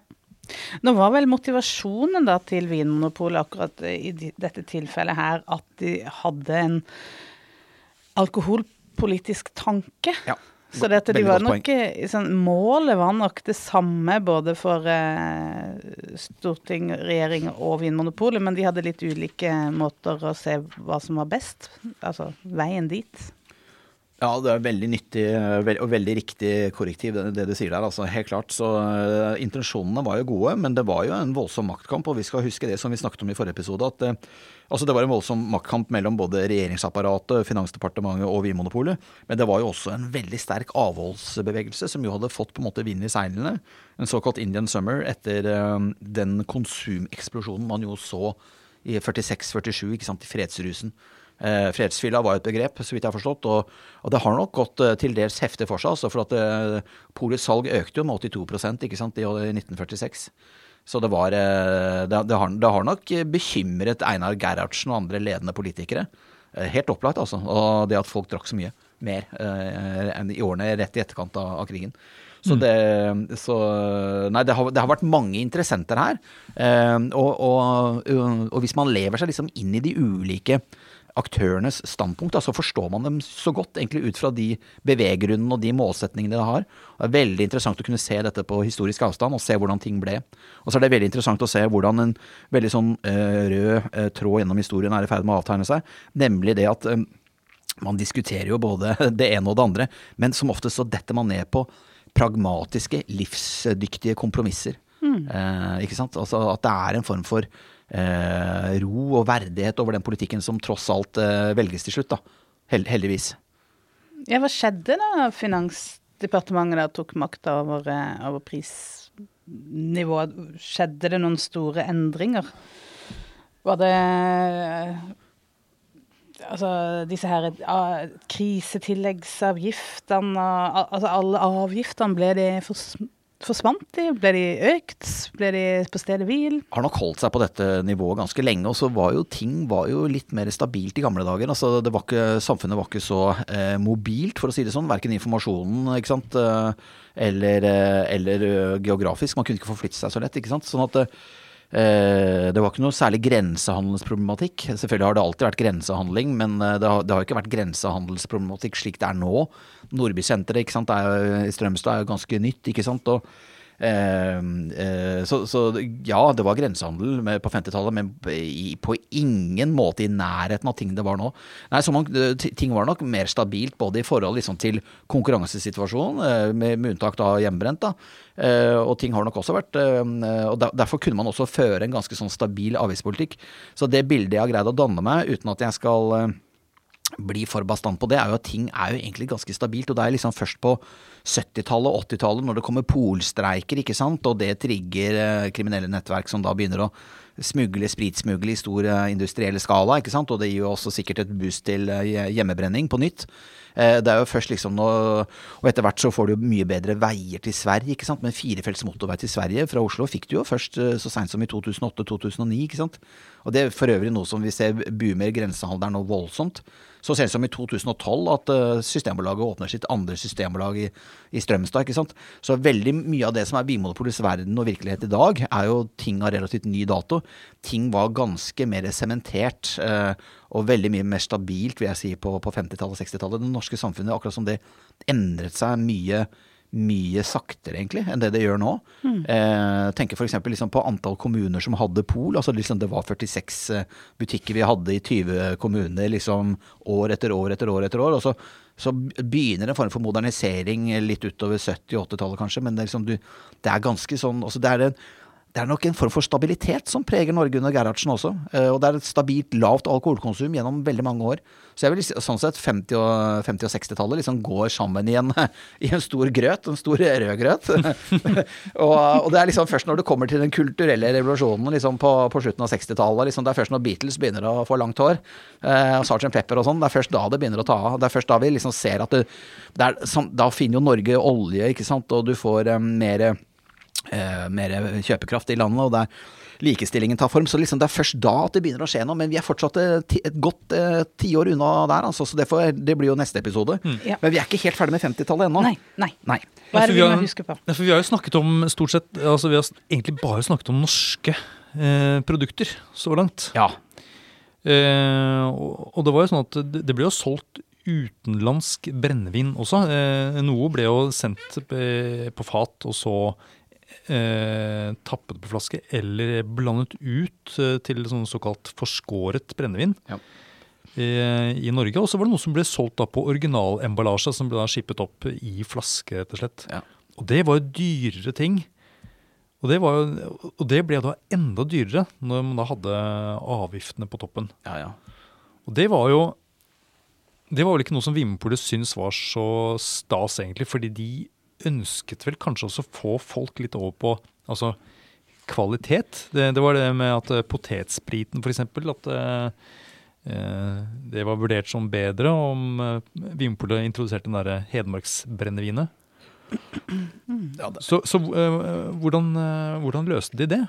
Nå var vel motivasjonen da til Vinmonopolet akkurat i dette tilfellet her at de hadde en alkoholpolitisk tanke. Ja. Så dette, de var nok, sånn, målet var nok det samme både for eh, storting, regjering og Vinmonopolet, men de hadde litt ulike måter å se hva som var best. Altså veien dit. Ja, det er veldig nyttig og veldig riktig korrektiv, det, du sier der. altså Helt klart. Så uh, Intensjonene var jo gode, men det var jo en voldsom maktkamp. Og vi skal huske det som vi snakket om i forrige episode, at uh, altså det var en voldsom maktkamp mellom både regjeringsapparatet, Finansdepartementet og Vinmonopolet. Men det var jo også en veldig sterk avholdsbevegelse som jo hadde fått på en måte vind i seilene. En såkalt Indian Summer etter den konsumeksplosjonen man jo så i 46-47, ikke sant, i fredsrusen. Eh, fredsfylla var et begrep, så vidt jeg har forstått. Og, og det har nok gått eh, til dels heftig for seg. Altså, for at eh, Polets salg økte jo med 82% ikke sant, i 1946. Så det, var, eh, det, det, har, det, har, nok bekymret Einar Gerhardsen og andre ledende politikere. Eh, helt opplagt, altså. Og det at folk drakk så mye mer eh, enn i årene rett i etterkant av, av krigen. Så mm. det så, Nei, det har, det har, vært mange interessenter her. Og, og, og, hvis man lever seg liksom inn i de ulike aktørenes standpunkt, så forstår man dem så godt, egentlig ut fra de beveggrunnene og de målsetningene de har. Det er veldig interessant å kunne se dette på historisk avstand, og se hvordan ting ble. Og så er det veldig interessant å se hvordan en veldig sånn uh, rød uh, tråd gjennom historien er i ferd med å avtegne seg, nemlig det at uh, man diskuterer jo både det ene og det andre, men som oftest så detter man ned på pragmatiske, livsdyktige kompromisser. Mm. ikke sant? Altså at det er en form for eh, ro og verdighet over den politikken som tross alt eh, velges til slutt, da. heldigvis. Ja, hva skjedde da Finansdepartementet da tok makta over, eh, over prisnivået? Skjedde det noen store endringer? Var det Altså disse her uh, krisetilleggsavgiftene Altså alle avgiftene, ble de for Forsvant de? Ble de økt? Ble de på stedet hvil? Har nok holdt seg på dette nivået ganske lenge. Og så var jo ting var jo litt mer stabilt i gamle dager. Altså var ikke, samfunnet var ikke så eh, mobilt, for å si det sånn. Verken informasjonen ikke sant? Eh, eller, eh, eller eh, geografisk. Man kunne ikke forflytte seg så lett. ikke sant? Sånn at det var ikke noe særlig grensehandelsproblematikk. Selvfølgelig har det alltid vært grensehandling, men eh, det har, det har ikke vært grensehandelsproblematikk slik det er nå. Nordbysenteret i Strømstad er jo ganske nytt, ikke sant. Og Eh, eh, så, så, ja, det var grensehandel på 50-tallet, men på ingen måte i nærheten av ting det var nå. Nei, man, Ting var nok mer stabilt både i forhold liksom, til konkurransesituasjonen, eh, med, med, unntak av hjemmebrent. da, eh, og ting har nok også vært eh, og der, Derfor kunne man også føre en ganske sånn stabil avgiftspolitikk. Så det bildet jeg har greid å danne meg, uten at jeg skal bli for bastant på det, er jo at ting er jo egentlig ganske stabilt. Og det er liksom først på 70-tallet og 80-tallet, når det kommer polstreiker, ikke sant, og det trigger eh, kriminelle nettverk som da begynner å smugle, spritsmugle i stor eh, industriell skala, ikke sant, og det gir jo også sikkert et boost til eh, hjemmebrenning på nytt. Eh, det er jo først liksom nå Og etter hvert så får du jo mye bedre veier til Sverige, ikke sant. Men firefelts motorvei til Sverige fra Oslo fikk du jo først så seint som i 2008-2009, ikke sant. Og det er for øvrig noe som vi ser boomer grensehandelen nå voldsomt. Så sent som i 2012 at eh, Systembolaget åpner sitt andre systembolag i, i, Strømstad. ikke sant? Så veldig mye av det som er Vinmonopolets verden og virkelighet i dag, er jo ting av relativt ny dato. Ting var ganske mer sementert eh, og veldig mye mer stabilt, vil jeg si, på, på 50-tallet og 60-tallet. Det norske samfunnet, akkurat som det endret seg mye mye saktere, egentlig, enn det det gjør nå. Mm. Eh, tenker f.eks. Liksom på antall kommuner som hadde pol. altså liksom Det var 46 eh, butikker vi hadde i 20 kommuner liksom år etter år etter år. etter år, og så, så begynner en form for modernisering litt utover 70- 80-tallet, kanskje. Men det er, liksom, du, det er ganske sånn altså det er en det er nok en form for stabilitet som preger Norge under Gerhardsen også. Eh, og det er et stabilt lavt alkoholkonsum gjennom veldig mange år. Så jeg vil sånn sett 50- og, 50 og 60-tallet liksom går sammen i en, i en stor grøt, en stor rød grøt. og, og det er liksom først når det kommer til den kulturelle revolusjonen liksom på, på slutten av 60-tallet, liksom, det er først når Beatles begynner å få langt hår, eh, og Sgt. Pepper og sånn, det er først da det begynner å ta av. Det er først da vi liksom ser at det, det er, sånn, Da finner jo Norge olje, ikke sant, og du får eh, mer eh, mer kjøpekraft i landet, og der likestillingen tar form. Så liksom det er først da at det begynner å skje noe. Men vi er fortsatt et, et godt eh, tiår unna der, altså. Så det, får, det blir jo neste episode. Ja. Men vi er ikke helt ferdig med 50-tallet ennå. Nei, nei. Nei. Hva er det vi må huske på? Ja, for vi har jo snakket om stort sett altså Vi har egentlig bare snakket om norske eh, produkter så langt. Ja. Eh, og, og det var jo sånn at det, det ble jo solgt utenlandsk brennevin også. Eh, noe ble jo sendt på, på fat og så eh, tappet på flaske eller blandet ut eh, til sånn såkalt forskåret brennevin. Ja. eh, I Norge, og så var det noe som ble solgt da på originalemballasje, som ble da skippet opp i flaske, rett og slett. Ja. Og det var jo dyrere ting. Og det, var jo, og det ble da enda dyrere når man da hadde avgiftene på toppen. Ja, ja. Og det var jo Det var vel ikke noe som Vinmonopolet syntes var så stas, egentlig. Fordi de ønsket vel kanskje også å få folk litt over på altså, kvalitet. Det, det var det med at eh, potetspriten, f.eks. At eh, eh, det var vurdert som bedre om eh, Vinpolet introduserte den derre Hedmarksbrennevinet. ja Så, så eh, hvordan, eh, hvordan løste de det?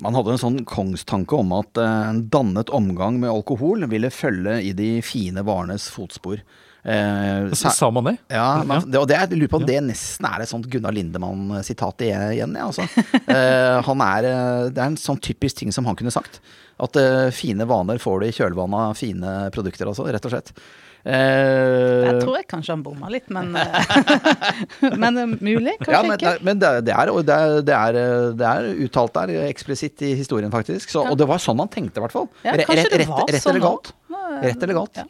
Man hadde en sånn kongstanke om at eh, en dannet omgang med alkohol ville følge i de fine varenes fotspor. Eh, Sa man det? Ja, man, det, og det, jeg lurer på om det nesten er et sånt Gunnar Lindemann-sitat igjen. Ja, altså. Eh, han er, eh, det er en sånn typisk ting som han kunne sagt. At eh, fine vaner får du i kjølvannet av fine produkter, altså, rett og slett. Eh, Jeg tror jeg kanskje han bomma litt, men, eh, men eh, mulig. Kanskje ja, men, ikke. men det, det, er, det, er, det, er, det er uttalt der, eksplisitt i historien, faktisk. Så, og det var sånn man tenkte, i hvert fall. Ja, rett, rett, rett sånn eller galt. Rett eller galt. ja.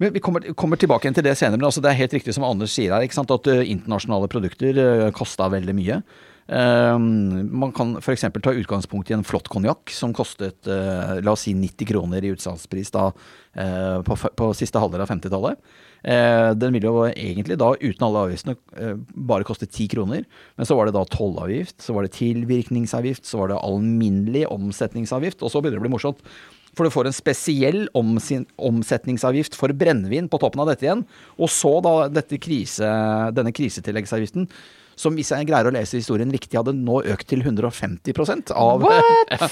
Men vi kommer, kommer tilbake igjen til det senere. Men altså, det er helt riktig som Anders sier her, at uh, internasjonale produkter uh, kosta veldig mye. Um, man kan f.eks. ta utgangspunkt i en flott konjakk som kostet uh, la oss si 90 kroner i utsalgspris da, uh, på, på siste halvdel av 50-tallet. Eh, den ville jo egentlig da, uten alle avgiftene, eh, bare koste 10 kroner. Men så var det da tollavgift, så var det tilvirkningsavgift, så var det alminnelig omsetningsavgift, og så begynner det å bli morsomt. For du får en spesiell omsetningsavgift for brennevin på toppen av dette igjen. Og så da denne krisetilleggsavgiften, som hvis jeg greier å lese historien riktig, hadde nå økt til 150% av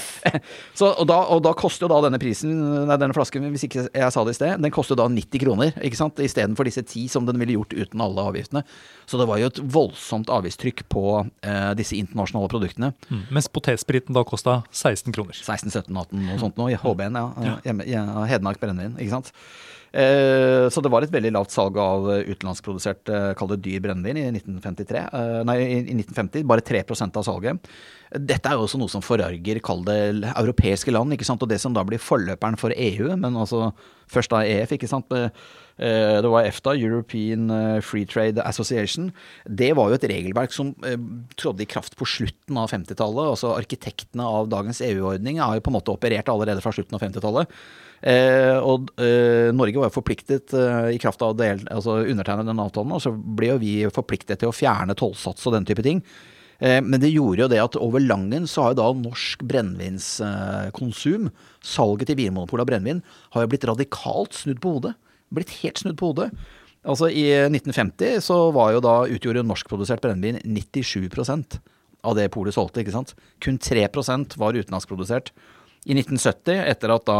så, og, da, og da koster jo da denne prisen, nei, denne flasken, hvis ikke jeg sa det i sted, den koster da 90 kroner, ikke sant? Istedenfor disse 10 som den ville gjort uten alle avgiftene. Så det var jo et voldsomt avgiftstrykk på eh, disse internasjonale produktene. Mm. Mens potetspriten da kosta 16 kroner. 16, 17, 18 og sånt nå, i HB-en, ja. Hjemme, ja Hedmark brennevin, ikke sant. Eh, så det var et veldig lavt salg av utenlandskprodusert, kall det dyr brennevin, i 1953. Eh, nei, i i 1950. Bare 3% av salget. Dette er jo også noe som forarger, kall europeiske land, ikke sant. Og det som da blir forløperen for EU, men altså først da EF, ikke sant. Eh, Det var EFTA, European Free Trade Association. Det var jo et regelverk som Trådde i kraft på slutten av 50-tallet. Altså arkitektene av dagens EU-ordning har jo på en måte operert allerede fra slutten av 50-tallet. Eh, og eh, Norge var jo forpliktet eh, i kraft av å altså undertegne den avtalen, og så ble jo vi forpliktet til å fjerne tollsats og den type ting. Men det gjorde jo det at over Langen så har jo da norsk brennevinskonsum, salget til Vinmonopolet av brennevin, har jo blitt radikalt snudd på hodet. Blitt helt snudd på hodet. Altså I 1950 så var jo da utgjorde norskprodusert brennevin 97% av det polet solgte. ikke sant? Kun 3% var utenlandskprodusert. I 1970, etter at da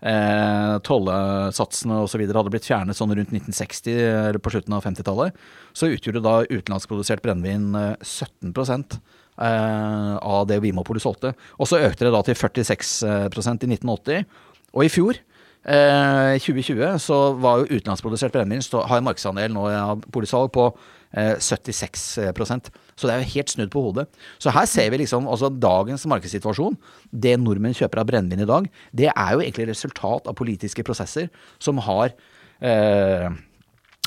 eh, tollsatsene osv. hadde blitt fjernet sånn rundt 1960 eller på slutten av 50-tallet, så utgjorde da utenlandskprodusert brennevin eh, 17 eh, av det Vinmonopolet solgte. Og så økte det da til 46% i 1980. Og i fjor, eh, 2020, så var jo utenlandsprodusert brennevin har en markedsandel nå av polsalg på eh, 76% Så det er jo helt snudd på hodet. Så her ser vi liksom altså dagens markedssituasjon. Det nordmenn kjøper av brennevin i dag, det er jo egentlig resultat av politiske prosesser som har eh,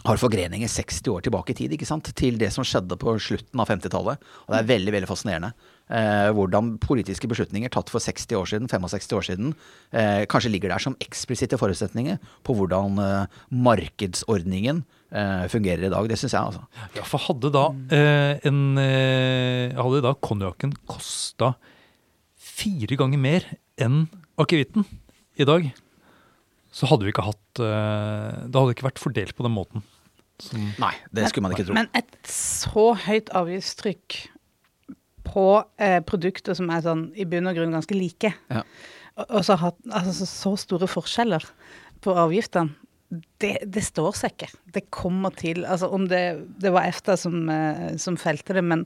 har forgreninger 60 år tilbake i tid, ikke sant? til det som skjedde på slutten av 50-tallet. Og det er veldig veldig fascinerende. Eh, hvordan politiske beslutninger tatt for 60 år siden, 65 år siden, eh, kanskje ligger der som eksplisitte forutsetninger på hvordan eh, markedsordningen eh, fungerer i dag. Det syns jeg, altså. Ja, for hadde da eh, en eh, Hadde da konjakken kosta fire ganger mer enn akevitten i dag, så hadde vi ikke hatt eh, Det hadde ikke vært fordelt på den måten. Som, Nei, det skulle man ikke tro. Men et så høyt avgiftstrykk på eh, produkter som er sånn i bunn og grunn ganske like, Ja. og, og så ha altså, så store forskjeller på avgiftene, det, det står seg ikke. Det kommer til Altså om det, det var EFTA som, eh, som felte det, men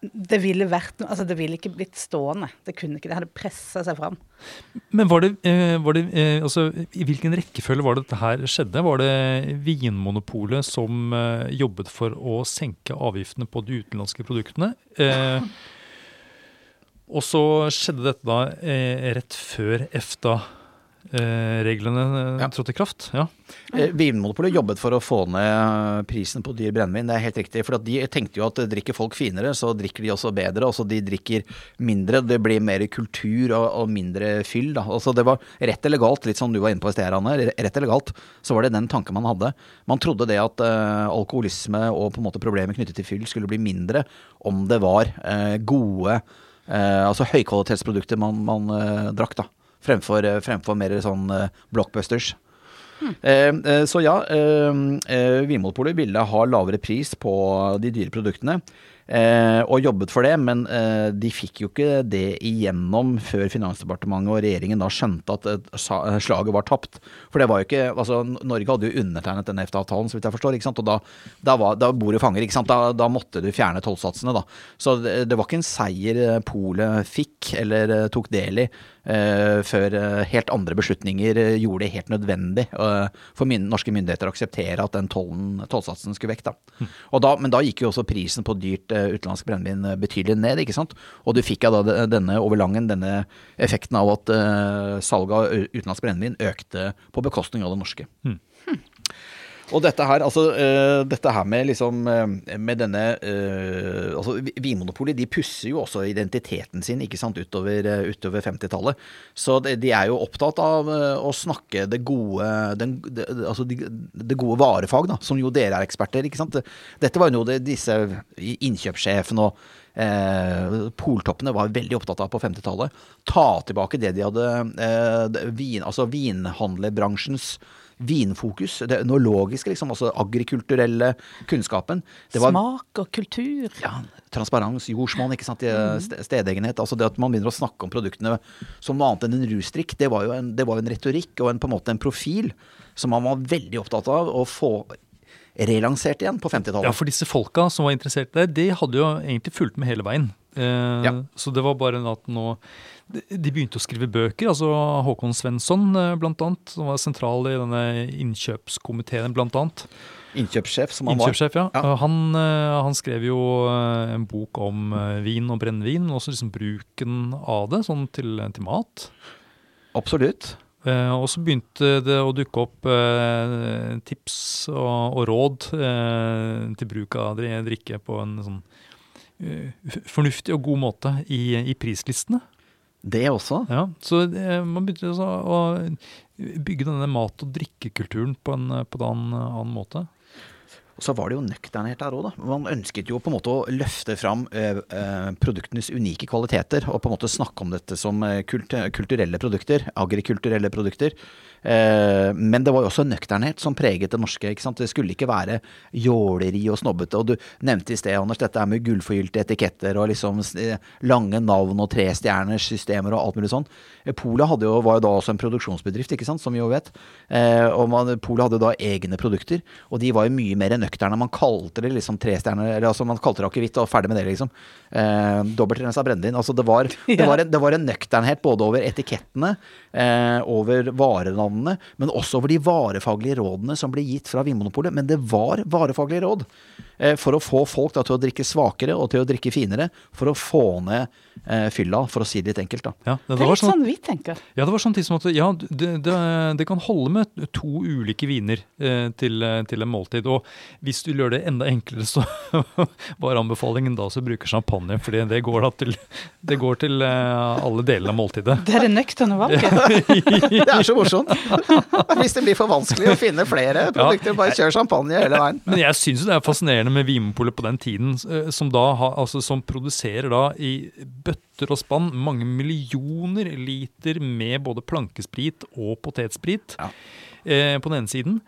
det ville vært Altså det ville ikke blitt stående. Det kunne ikke, det hadde pressa seg fram. Men var det, eh, var det eh, altså, I hvilken rekkefølge var det dette her skjedde? Var det Vinmonopolet som jobbet for å senke avgiftene på de utenlandske produktene? Og så skjedde dette da rett før EFTA-reglene eh, Ja. trådte i kraft? Ja. Eh, Vinmonopolet jobbet for å få ned prisen på dyr brennevin, det er helt riktig. For de tenkte jo at drikker folk finere, så drikker de også bedre. Altså de drikker mindre, det blir mer kultur og, og mindre fyll. Da. Altså det var rett eller galt, litt som du var inne på i sted, Anne. Rett eller galt, så var det den tanken man hadde. Man trodde det at uh, alkoholisme og på en måte problemer knyttet til fyll skulle bli mindre om det var uh, gode, uh, altså høykvalitetsprodukter man, man eh, drakk, da. Fremfor, eh, fremfor mer sånn eh, blockbusters. Eh, eh, så ja, eh, Vinmonopolet ville ha lavere pris på de dyre produktene. Eh, og jobbet for det, men eh, de fikk jo ikke det igjennom før Finansdepartementet og regjeringen da skjønte at slaget var tapt. For det var jo ikke altså Norge hadde jo undertegnet denne EFTA-avtalen, så vidt jeg forstår. ikke sant? Og da, da, var, da bordet fanger. ikke sant? Da, da måtte du fjerne tollsatsene, da. Så det, det var ikke en seier Polet fikk eller tok del i før eh, helt andre beslutninger eh, gjorde det helt nødvendig eh, for norske myndigheter å akseptere at den tollen, tollsatsen skulle vekk. Da. Og da, men da gikk jo også prisen på dyrt eh, utenlandsk brennevin eh, betydelig ned, ikke sant. Og du fikk ja da de- denne overlangen, denne effekten av at eh, salget av utenlandsk brennevin økte på bekostning av det norske. Og dette her, altså, uh, dette her med liksom uh, Med denne uh, Altså, Vi- Vinmonopolet de pusser jo også identiteten sin ikke sant, utover, utover 50-tallet. Så de, de er jo opptatt av å snakke det gode den, de, altså de, det gode varefag, da, som jo dere er eksperter. ikke sant? Dette var jo noe det, disse innkjøpssjefene og Eh, poltoppene var veldig opptatt av på 50-tallet. Ta tilbake det de hadde eh, vin, Altså vinhandlerbransjens vinfokus. Det ønologiske, liksom. Altså agrikulturelle kunnskapen. Det var Smak og kultur. ja, transparens, jordsmonn, ikke sant, stedegenhet. Altså det at man begynner å snakke om produktene som noe annet enn en rusdrikk, det var jo en, det var en retorikk og en, på en måte en profil som man var veldig opptatt av å få relansert igjen på 50-tallet. Ja, for disse folka som var interessert i det, de hadde jo egentlig fulgt med hele veien. Eh, Ja. Så det var bare at nå De begynte å skrive bøker. altså Håkon Svensson, eh, blant annet, som var sentral i denne innkjøpskomiteen, blant annet. Innkjøpssjef som han var. Innkjøpssjef, ja. Ja. Eh, Han, eh, han skrev jo eh, en bok om vin og brennevin, men også liksom bruken av det, sånn til, til mat. Absolutt. Og så begynte det å dukke opp tips og, og råd til bruk av drikke på en sånn fornuftig og god måte i, i prislistene. Det også. Ja, så man begynte å bygge denne mat- og drikkekulturen på en, på en annen måte. Og så var det jo nøkternhet der òg, da. Man ønsket jo på en måte å løfte fram eh, eh, produktenes unike kvaliteter, og på en måte snakke om dette som eh, kult kulturelle produkter, agrikulturelle produkter. Men det var jo også nøkternhet som preget det norske. ikke sant? Det skulle ikke være jåleri og snobbete. Og du nevnte i sted, Anders, dette er med gullforgylte etiketter og liksom lange navn og trestjerners systemer og alt mulig sånn. Polet var jo da også en produksjonsbedrift, ikke sant, som vi jo vet. Og Polet hadde da egne produkter, og de var jo mye mer nøkterne. Man kalte det liksom trestjerner, eller altså man kalte det akevitt og ferdig med det, liksom. Eh, Dobbeltrensa brennevin. Altså det var, det, var en, det var en nøkternhet både over etikettene, eh, over varenavnene, men også over de varefaglige rådene som ble gitt fra Vinmonopolet. Men det var varefaglige råd eh, for å få folk da, til å drikke svakere og til å drikke finere, for å få ned fylla, for å si det litt enkelt. da. Ja, det, Det er var litt sånn, sånn vi tenker. ja, det var sånn som at ja, det, det, det kan holde med to ulike viner eh, til, eh, til en måltid. Og hvis du gjør det enda enklere, så var anbefalingen da å bruke champagne. fordi det går da til, det går til eh, alle delene av måltidet. Det er det nøkterne valget. Det er så morsomt! Hvis det blir for vanskelig å finne flere produkter, bare kjør champagne hele veien. Men jeg syns det er fascinerende med Vinmonopolet på den tiden, eh, som da altså som produserer da i bøtter og spann mange millioner liter med både plankesprit og potetsprit Ja. eh, på den ene siden.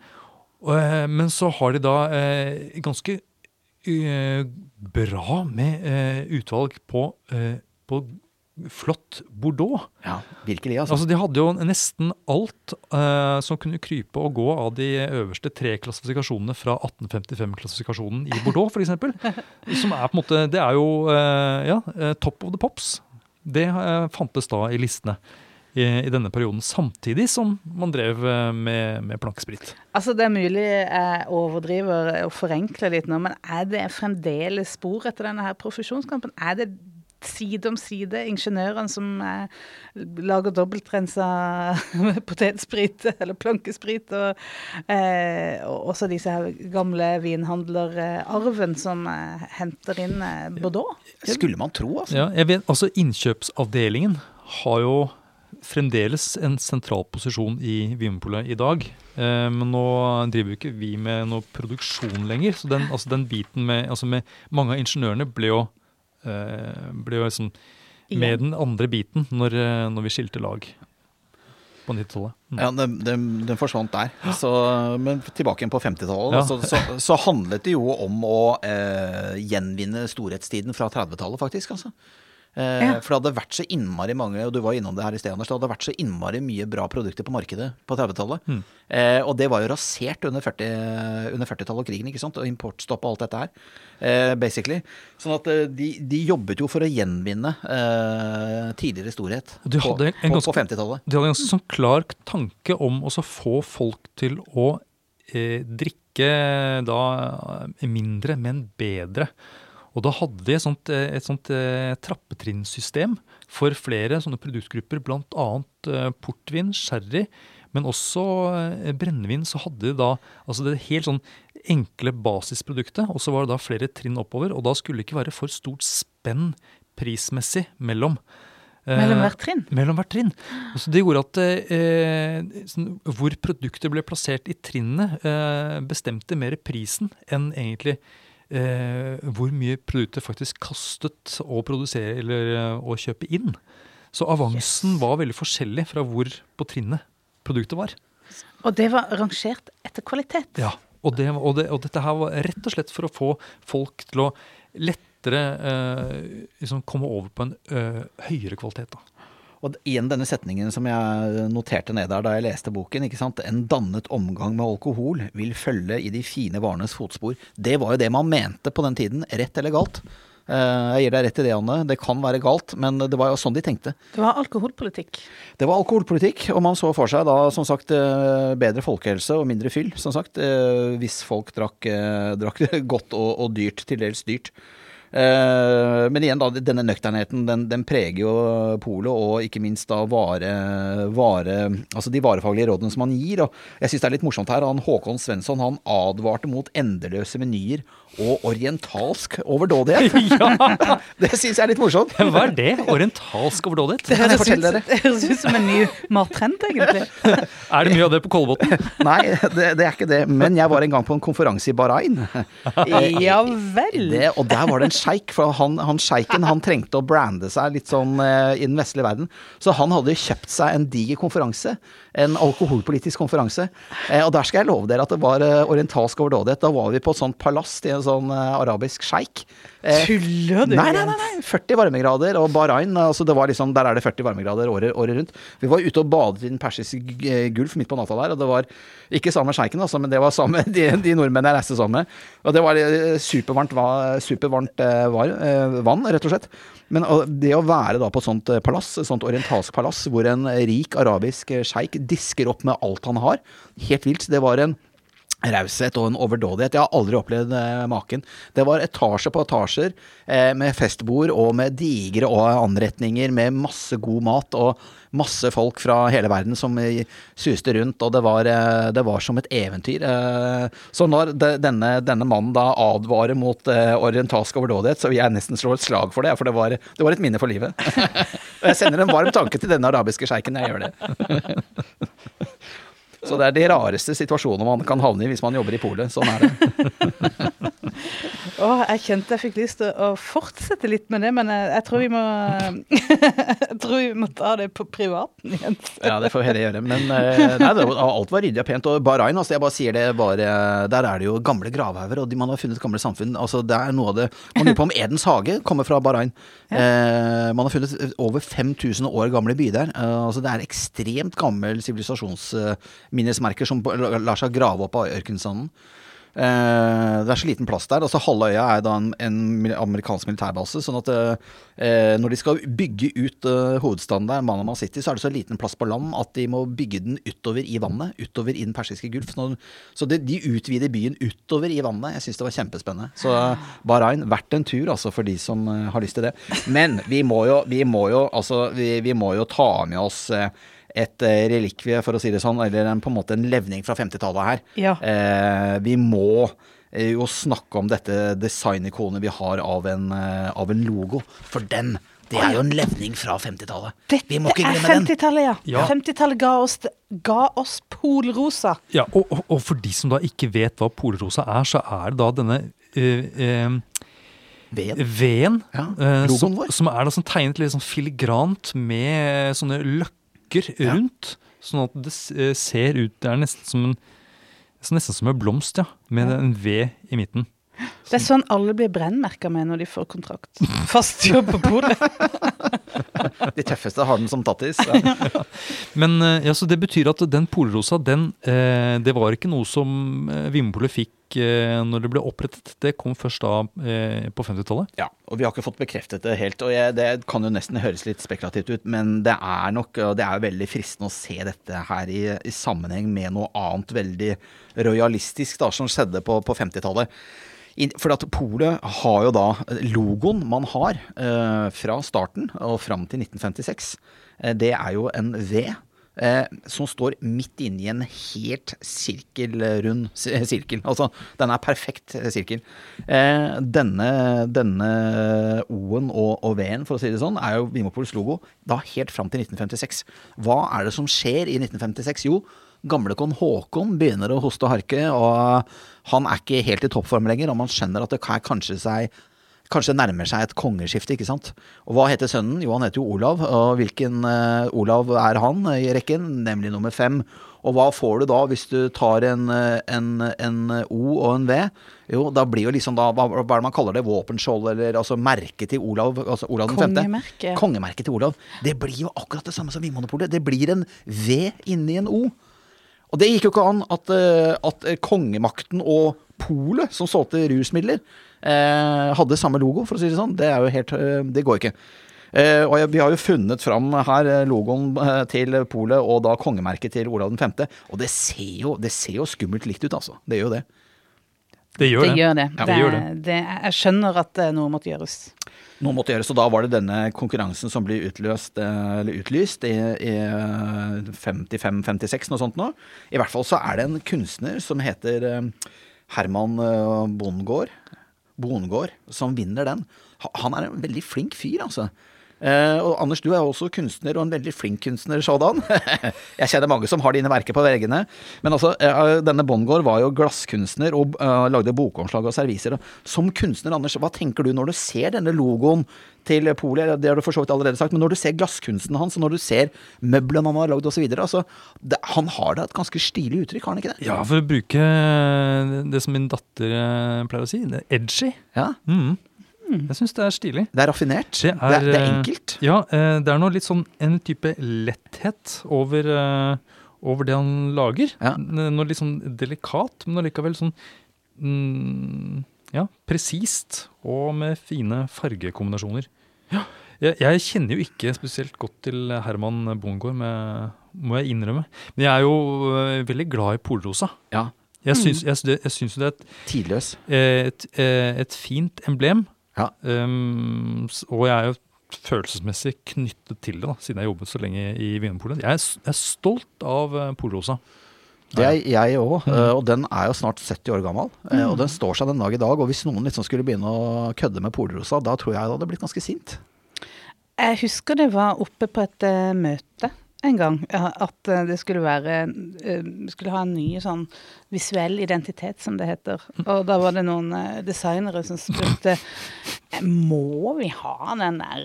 Eh, men så har de da eh, ganske eh, bra med eh, utvalg på, eh, på flott Bordeaux. Ja, virkelig, altså. Altså, de hadde jo nesten alt eh, som kunne krype og gå av de øverste tre klassifikasjonene fra 1855-klassifikasjonen i Bordeaux, f.eks. Som er på en måte Det er jo eh, ja, eh, top of the pops. Det eh, fantes da i listene i, i denne perioden, samtidig som man drev med, med plankesprit. Altså, det er mulig jeg overdriver og forenkler litt nå, men er det fremdeles spor etter denne her profesjonskampen? Er det side om side ingeniørene som eh, lager dobbeltrensa potetsprit eller plankesprit, og eh, og også disse her gamle vinhandlerarven som eh, henter inn eh, Bordeaux? Skulle man tro, altså. Ja, jeg vet, altså Innkjøpsavdelingen har jo fremdeles en sentral posisjon i Vinmonopolet i dag. Eh, men nå driver jo ikke vi med noe produksjon lenger. Så den, altså den biten med, altså med Mange av ingeniørene ble jo, ble jo liksom med den andre biten når, eh, når vi skilte lag på 90-tallet. Mm. Ja, den, den, den forsvant der. Så, men tilbake igjen på 50-tallet, Ja. så, så, så handlet det jo om å eh, gjenvinne storhetstiden fra 30-tallet, faktisk. altså. Eh, Ja. For det hadde vært så innmari mange, og du var innom det her i sted, Anders, det hadde vært så innmari mye bra produkter på markedet på 30-tallet. Mm. Eh, og det var jo rasert under 40-tallet 40-tallet og krigen, ikke sant? Og importstopp og alt dette her, eh, basically. Sånn at eh, de, de jobbet jo for å gjenvinne eh, tidligere storhet på, hadde en på, på 50-tallet. De hadde en ganske sånn klar tanke om å få folk til å eh, drikke da mindre, men bedre. Og da hadde de et sånt, eh, et sånt eh, trappetrinnsystem for flere sånne produktgrupper, bl.a. Eh, portvin, sherry, men også eh, brennevin. Så hadde de da altså det helt sånn enkle basisproduktet, og så var det da flere trinn oppover. Og da skulle det ikke være for stort spenn prismessig mellom. Eh, Mellom hvert trinn? mellom hvert trinn. Så det gjorde at eh, sånn, hvor produktet ble plassert i trinnene, eh, bestemte mer prisen enn egentlig eh, hvor mye produktet faktisk kastet å produsere eller eh, å kjøpe inn. Så avansen Yes. var veldig forskjellig fra hvor på trinnet produktet var. Og det var rangert etter kvalitet. Ja, og, det, og, det, og dette her var rett og slett for å få folk til å lettere eh, liksom komme over på en ø, høyere kvalitet. da. Og igjen denne setningen som jeg noterte ned der da jeg leste boken. ikke sant? En dannet omgang med alkohol vil følge i de fine varenes fotspor. Det var jo det man mente på den tiden, rett eller galt. Eh, Jeg gir deg rett i det, Anne. Det kan være galt, men det var jo sånn de tenkte. Det var alkoholpolitikk. Det var alkoholpolitikk, og man så for seg da som sagt eh, bedre folkehelse og mindre fyll, som sagt, eh, hvis folk drakk, drakk godt og, og dyrt, til dels dyrt. Eh, Men igjen, da, denne nøkternheten den, den preger jo polet, og ikke minst da vare, vare Altså de varefaglige rådene som han gir. Og jeg syns det er litt morsomt her. Han Håkon Svensson han advarte mot endeløse menyer og orientalsk overdådighet. Det syns jeg er litt morsomt. Hva er det? Orientalsk overdådighet? det høres ut som en ny mattrend, egentlig. Er det mye av det på Kolbotn? Nei, det, det er ikke det. Men jeg var en gang på en konferanse i Bahrain. Ja vel. Det, og der var det en sjeik, for han, han sjeiken han trengte å brande seg litt sånn eh, i den vestlige verden. Så han hadde kjøpt seg en diger konferanse, en alkoholpolitisk konferanse. Eh, og der skal jeg love dere at det var eh, orientalsk overdådighet. Da var vi på et sånt palast til en sånn eh, arabisk sjeik. Tuller du? Nei, nei, nei, nei, 40 varmegrader, og Bahrain, altså det var liksom, der er det 40 varmegrader året, året rundt. Vi var ute og badet i den persiske gulf midt på natta der, og det var ikke samme sjeiken, altså, men det var samme, de, de nordmennene jeg reiste sammen med. Og det var supervarmt, va- supervarmt var, vann, rett og slett. Men det å være da på et sånt eh, palass, et sånt orientalsk palass, hvor en rik arabisk sjeik disker opp med alt han har, helt vilt. Det var en raushet og en overdådighet. Jeg har aldri opplevd eh, maken. Det var etasje på etasjer eh, med festbord og med digre anretninger med masse god mat og masse folk fra hele verden som eh, suste rundt, og det var, det var som et eventyr. Så når de, denne, denne mannen da advarer mot orientalsk overdådighet, så vil jeg nesten slå et slag for det, for det var, det var et minne for livet. og jeg sender en varm tanke til denne arabiske sjeiken når jeg gjør det. Så det er de rareste situasjonene man kan havne i hvis man jobber i polet. Sånn er det. Oh, jeg kjente jeg fikk lyst til å fortsette litt med det, men jeg, jeg tror vi må Jeg tror vi må ta det på privaten igjen. Ja, det får vi heller gjøre. Men eh, nei, det, alt var ryddig og pent. Og Bahrain, altså, jeg bare sier det bare Der er det jo gamle gravhauger, og de, man har funnet gamle samfunn. Altså, det er noe av det Man lurer på om Edens hage kommer fra Bahrain. Eh, man har funnet over 5000 år gamle by der. Eh, altså, det er ekstremt gammel sivilisasjonsminnesmerker som lar seg grave opp av ørkensanden. Eh, det er så liten plass der. altså Halve øya er da en, en amerikansk militærbase. sånn at eh, når de skal bygge ut eh, hovedstaden der, Manama City, så er det så liten plass på land at de må bygge den utover i vannet. Utover i den persiske gulf. Nå- Så de, de utvider byen utover i vannet. Jeg syns det var kjempespennende. Så eh, Bahrain, verdt en tur altså for de som eh, har lyst til det. Men vi må jo, vi må jo, altså, vi, vi må jo ta med oss eh, et eh, relikvie, for å si det sånn, eller en, på en måte en levning fra 50-tallet her. Ja. Eh, vi må eh, jo snakke om dette designikonet vi har av en, eh, av en logo. For den, det er jo en levning fra 50-tallet. Vi må ikke er glemme den. 50-tallet, ja. Ja. 50-tallet ga oss, ga oss polrosa. Ja, og, og, og for de som da ikke vet hva polrosa er, så er det da denne øh, øh, Ved. veden Ja, Øh, som, som er da sånn tegnet litt sånn filigrant med sånne løkker Ja. rundt. Sånn at det eh, ser ut Det er nesten som en, nesten som en blomst, ja. Med en V i midten. Det er sånn alle blir brennmerka med når de får kontrakt. Fast jobb på polet. De tøffeste har den som tattis. Ja. Men eh, ja, så det betyr at den polrosa, den eh, Det var ikke noe som Vinmopolet fikk eh, når det ble opprettet. Det kom først da eh, på 50-tallet. Ja, og vi har ikke fått bekreftet det helt. Og jeg, det kan jo nesten høres litt spekulativt ut, men det er nok og det er jo veldig fristende å se dette her i, i sammenheng med noe annet veldig rojalistisk da, som skjedde på, på 50-tallet. I- For at Polet har jo da logoen man har eh, fra starten og fram til 1956. Eh, det er jo en V. Eh, som står midt inni en helt sirkelrund si- sirkel. Altså, den er perfekt eh, sirkel. Eh, denne denne O-en og, og V-en, for å si det sånn, er jo Vimopols logo da helt fram til 1956. Hva er det som skjer i 1956? Jo, gamlekon Håkon begynner å hoste og harke, og han er ikke helt i toppform lenger, og man skjønner at det kan kanskje seg Kanskje nærmer seg et kongeskifte, ikke sant. Og hva heter sønnen? Jo, han heter jo Olav. Og hvilken uh, Olav er han i rekken? Nemlig nummer fem. Og hva får du da hvis du tar en, eh, en, en O og en V? Jo, da blir jo liksom da Hva, hva er det man kaller det? Våpenskjold, eller altså merket til Olav? Altså Olav den femte? Kongemerke. Kongemerket til Olav. Det blir jo akkurat det samme som Vinmonopolet. Det blir en V inni en O. Og det gikk jo ikke an at, eh, at eh, kongemakten og polet, som solgte rusmidler, eh, hadde samme logo, for å si det sånn. Det er jo helt eh, Det går ikke. Eh, og vi har jo funnet fram her logoen til polet og da kongemerket til Olav 5. Og det ser jo, det ser jo skummelt likt ut, altså. Det gjør jo det. Det gjør Det det. gjør det. Ja, det, det gjør det. det. Jeg skjønner at eh, noe måtte gjøres. Noe måtte gjøres, og da var det denne konkurransen som ble utløst, eh, eller utlyst i, i 55-56, noe sånt nå. I hvert fall så er det en kunstner som heter eh, Herman eh, Bondgaard, Bondgaard, som vinner den. Han er en veldig flink fyr, altså. Eh, og Anders, du er jo også kunstner, og en veldig flink kunstner sådan. jeg kjenner mange som har dine verker på veggene. Men altså, eh, denne Bondgaard var jo glasskunstner og eh, lagde bokomslag og serviser. Som kunstner, Anders, hva tenker du når du ser denne logoen til Polet? Det har du for så vidt allerede sagt, men når du ser glasskunsten hans, og når du ser møblene han har lagd osv. Altså, det- han har da et ganske stilig uttrykk, har han ikke det? Ja, for å bruke det som min datter eh, pleier å si, det er edgy. Ja, Mm. Jeg syns det er stilig. Det er raffinert. Det Det er, det er eh, enkelt. Ja, eh, det er noe litt sånn en type letthet over, eh, over det han lager. Ja. Noe litt sånn delikat, men allikevel sånn mm, ja, presist og med fine fargekombinasjoner. Jeg, jeg kjenner jo ikke spesielt godt til Herman Bongård, må jeg innrømme. Men jeg er jo veldig glad i polrosa. Ja. Jeg syns, jeg, jeg det er et, Tidløs. et, eh, et fint emblem. Ja. Um, og jeg er jo følelsesmessig knyttet til det, da, siden jeg jobbet så lenge i Vinmonopolet. Jeg, er jeg er stolt av uh, Polrosa. Det er jeg òg, og den er jo snart 70 år gammel. eh, Og den står seg den dag i dag. Og hvis noen liksom skulle begynne å kødde med Polrosa, da tror jeg det hadde blitt ganske sint. Jeg husker det var oppe på et eh, møte en gang, at eh, det skulle være eh, skulle ha en ny sånn visuell identitet, som det heter. Og da var det noen eh, designere som spurte må vi ha den der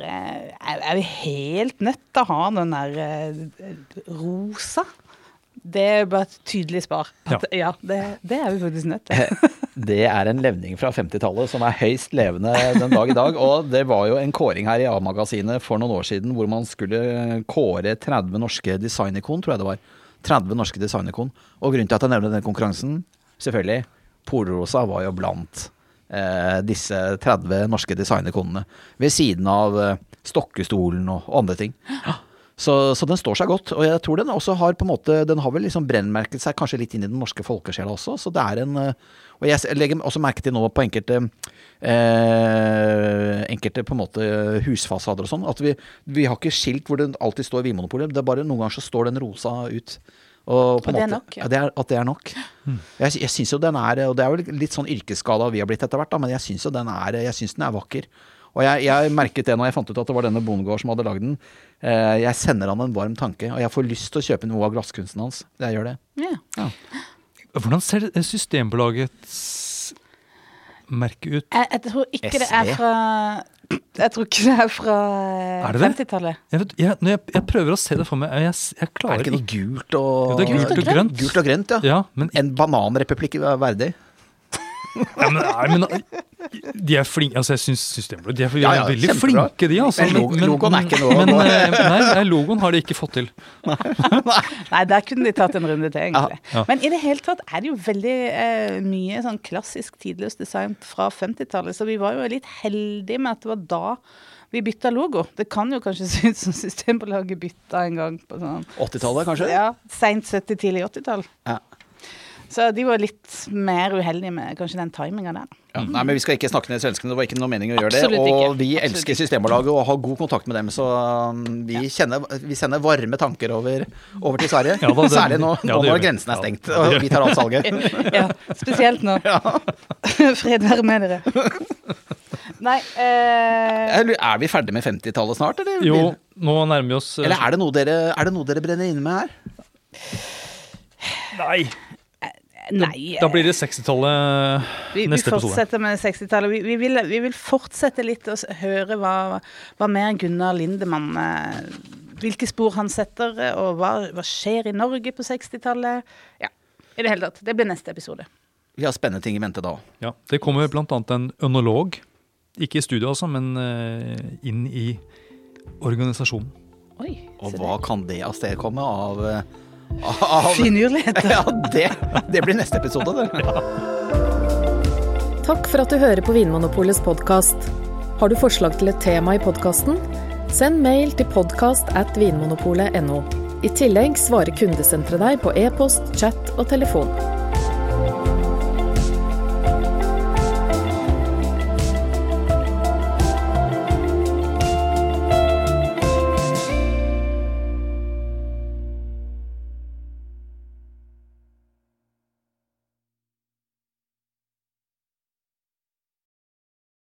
Er vi helt nødt til å ha den der rosa? Det er bare et tydelig svar. At, ja, det, det er vi faktisk nødt til. Det er en levning fra 50-tallet som er høyst levende den dag i dag. Og det var jo en kåring her i A-magasinet for noen år siden hvor man skulle kåre 30 norske designikon, tror jeg det var. 30 norske designikon. Og grunnen til at jeg nevner den konkurransen, selvfølgelig, Polrosa var jo blant eh, disse 30 norske designikonene. Ved siden av eh, Stokkestolen og, andre ting. Så, så den står seg godt. Og jeg tror den også har på en måte Den har vel liksom brennmerket seg kanskje litt inn i den norske folkesjela også. Så det er en eh, Og jeg legger også merke til nå på enkelte eh, Enkelte på en måte husfasader og sånn, at vi, vi har ikke skilt hvor det alltid står Vinmonopolet. Det er bare noen ganger så står den rosa ut. Og, på Og det er nok, ja. det er, at det er nok. Jeg, jeg syns jo den er Og det er jo litt sånn yrkesskada vi har blitt etter hvert, da, men jeg syns jo den er Jeg synes den er vakker. Og jeg, jeg merket det når jeg fant ut at det var denne Bondegård som hadde lagd den. Eh, jeg sender han en varm tanke, og jeg får lyst til å kjøpe noe av glasskunsten hans. Jeg gjør det. Ja. Hvordan ser Systembolagets merke ut? Jeg, jeg tror ikke det er fra Jeg tror ikke det er fra Er det det? 50-tallet. Jeg, jeg, jeg, jeg prøver å se det for meg, jeg, jeg Er det ikke noe gult og Jo, det er gult og grønt. Gult og grønt, ja. Ja, men, En bananrepublikk verdig. Ja, men, nei, men de er flinke altså jeg synes Systembolaget de er, de er Ja, ja, veldig kjempebra. flinke, de. Altså, Men logo- logoen er ikke noe- men, eh, Nei, nei, logoen har de ikke fått til. Nei, der kunne de tatt en runde til, egentlig. Ja. Men i det hele tatt er det jo veldig eh, mye sånn klassisk tidløs design fra 50-tallet, så vi var jo litt heldige med at det var da vi bytta logo. Det kan jo kanskje se ut som Systembolaget bytta en gang på sånn 80-tallet, kanskje? ja, seint 70-, tidlig 80-tall. Ja. Så de var litt mer uheldige med kanskje den timinga der. Ja, nei, men Vi skal ikke snakke ned svenskene, det var ikke noe mening å gjøre det. Absolutt ikke. Og vi Absolutt elsker. Systembolaget og har god kontakt med dem, så vi, vi, kjenner, vi sender varme tanker over, over til Sverige. Ja, det- Særlig nå, ja, nå når grensen er stengt det og vi tar alt salget. Ja, spesielt nå. Fred være med dere. Nei eh, Er vi ferdig med 50-tallet snart, eller? Jo, nå nærmer vi oss eh, Eller er det noe dere, er det noe dere brenner inne med her? Nei, Nei. da blir det 60-tallet Vi, vi neste episode. fortsetter med 60-tallet. Vi, vi, vi vil fortsette litt og høre hva, hva mer Gunnar Lindemann eh, Hvilke spor han setter, eh, og hva, hva skjer i Norge på 60-tallet. Ja, i det hele tatt. Det blir neste episode. Vi har spennende ting i vente da. Ja, det kommer annet en ønolog, ikke i studio altså, men eh, inn i organisasjonen. Oi, Og hva det. kan det avstedkomme av, Finurligheter. Ja, det, det blir neste episode, det. Takk for at du hører på Vinmonopolets podkast. Har du forslag til et tema i podkasten? Send mail til podkast at vinmonopolet.no. I tillegg svarer kundesenteret deg på e-post, chat og telefon.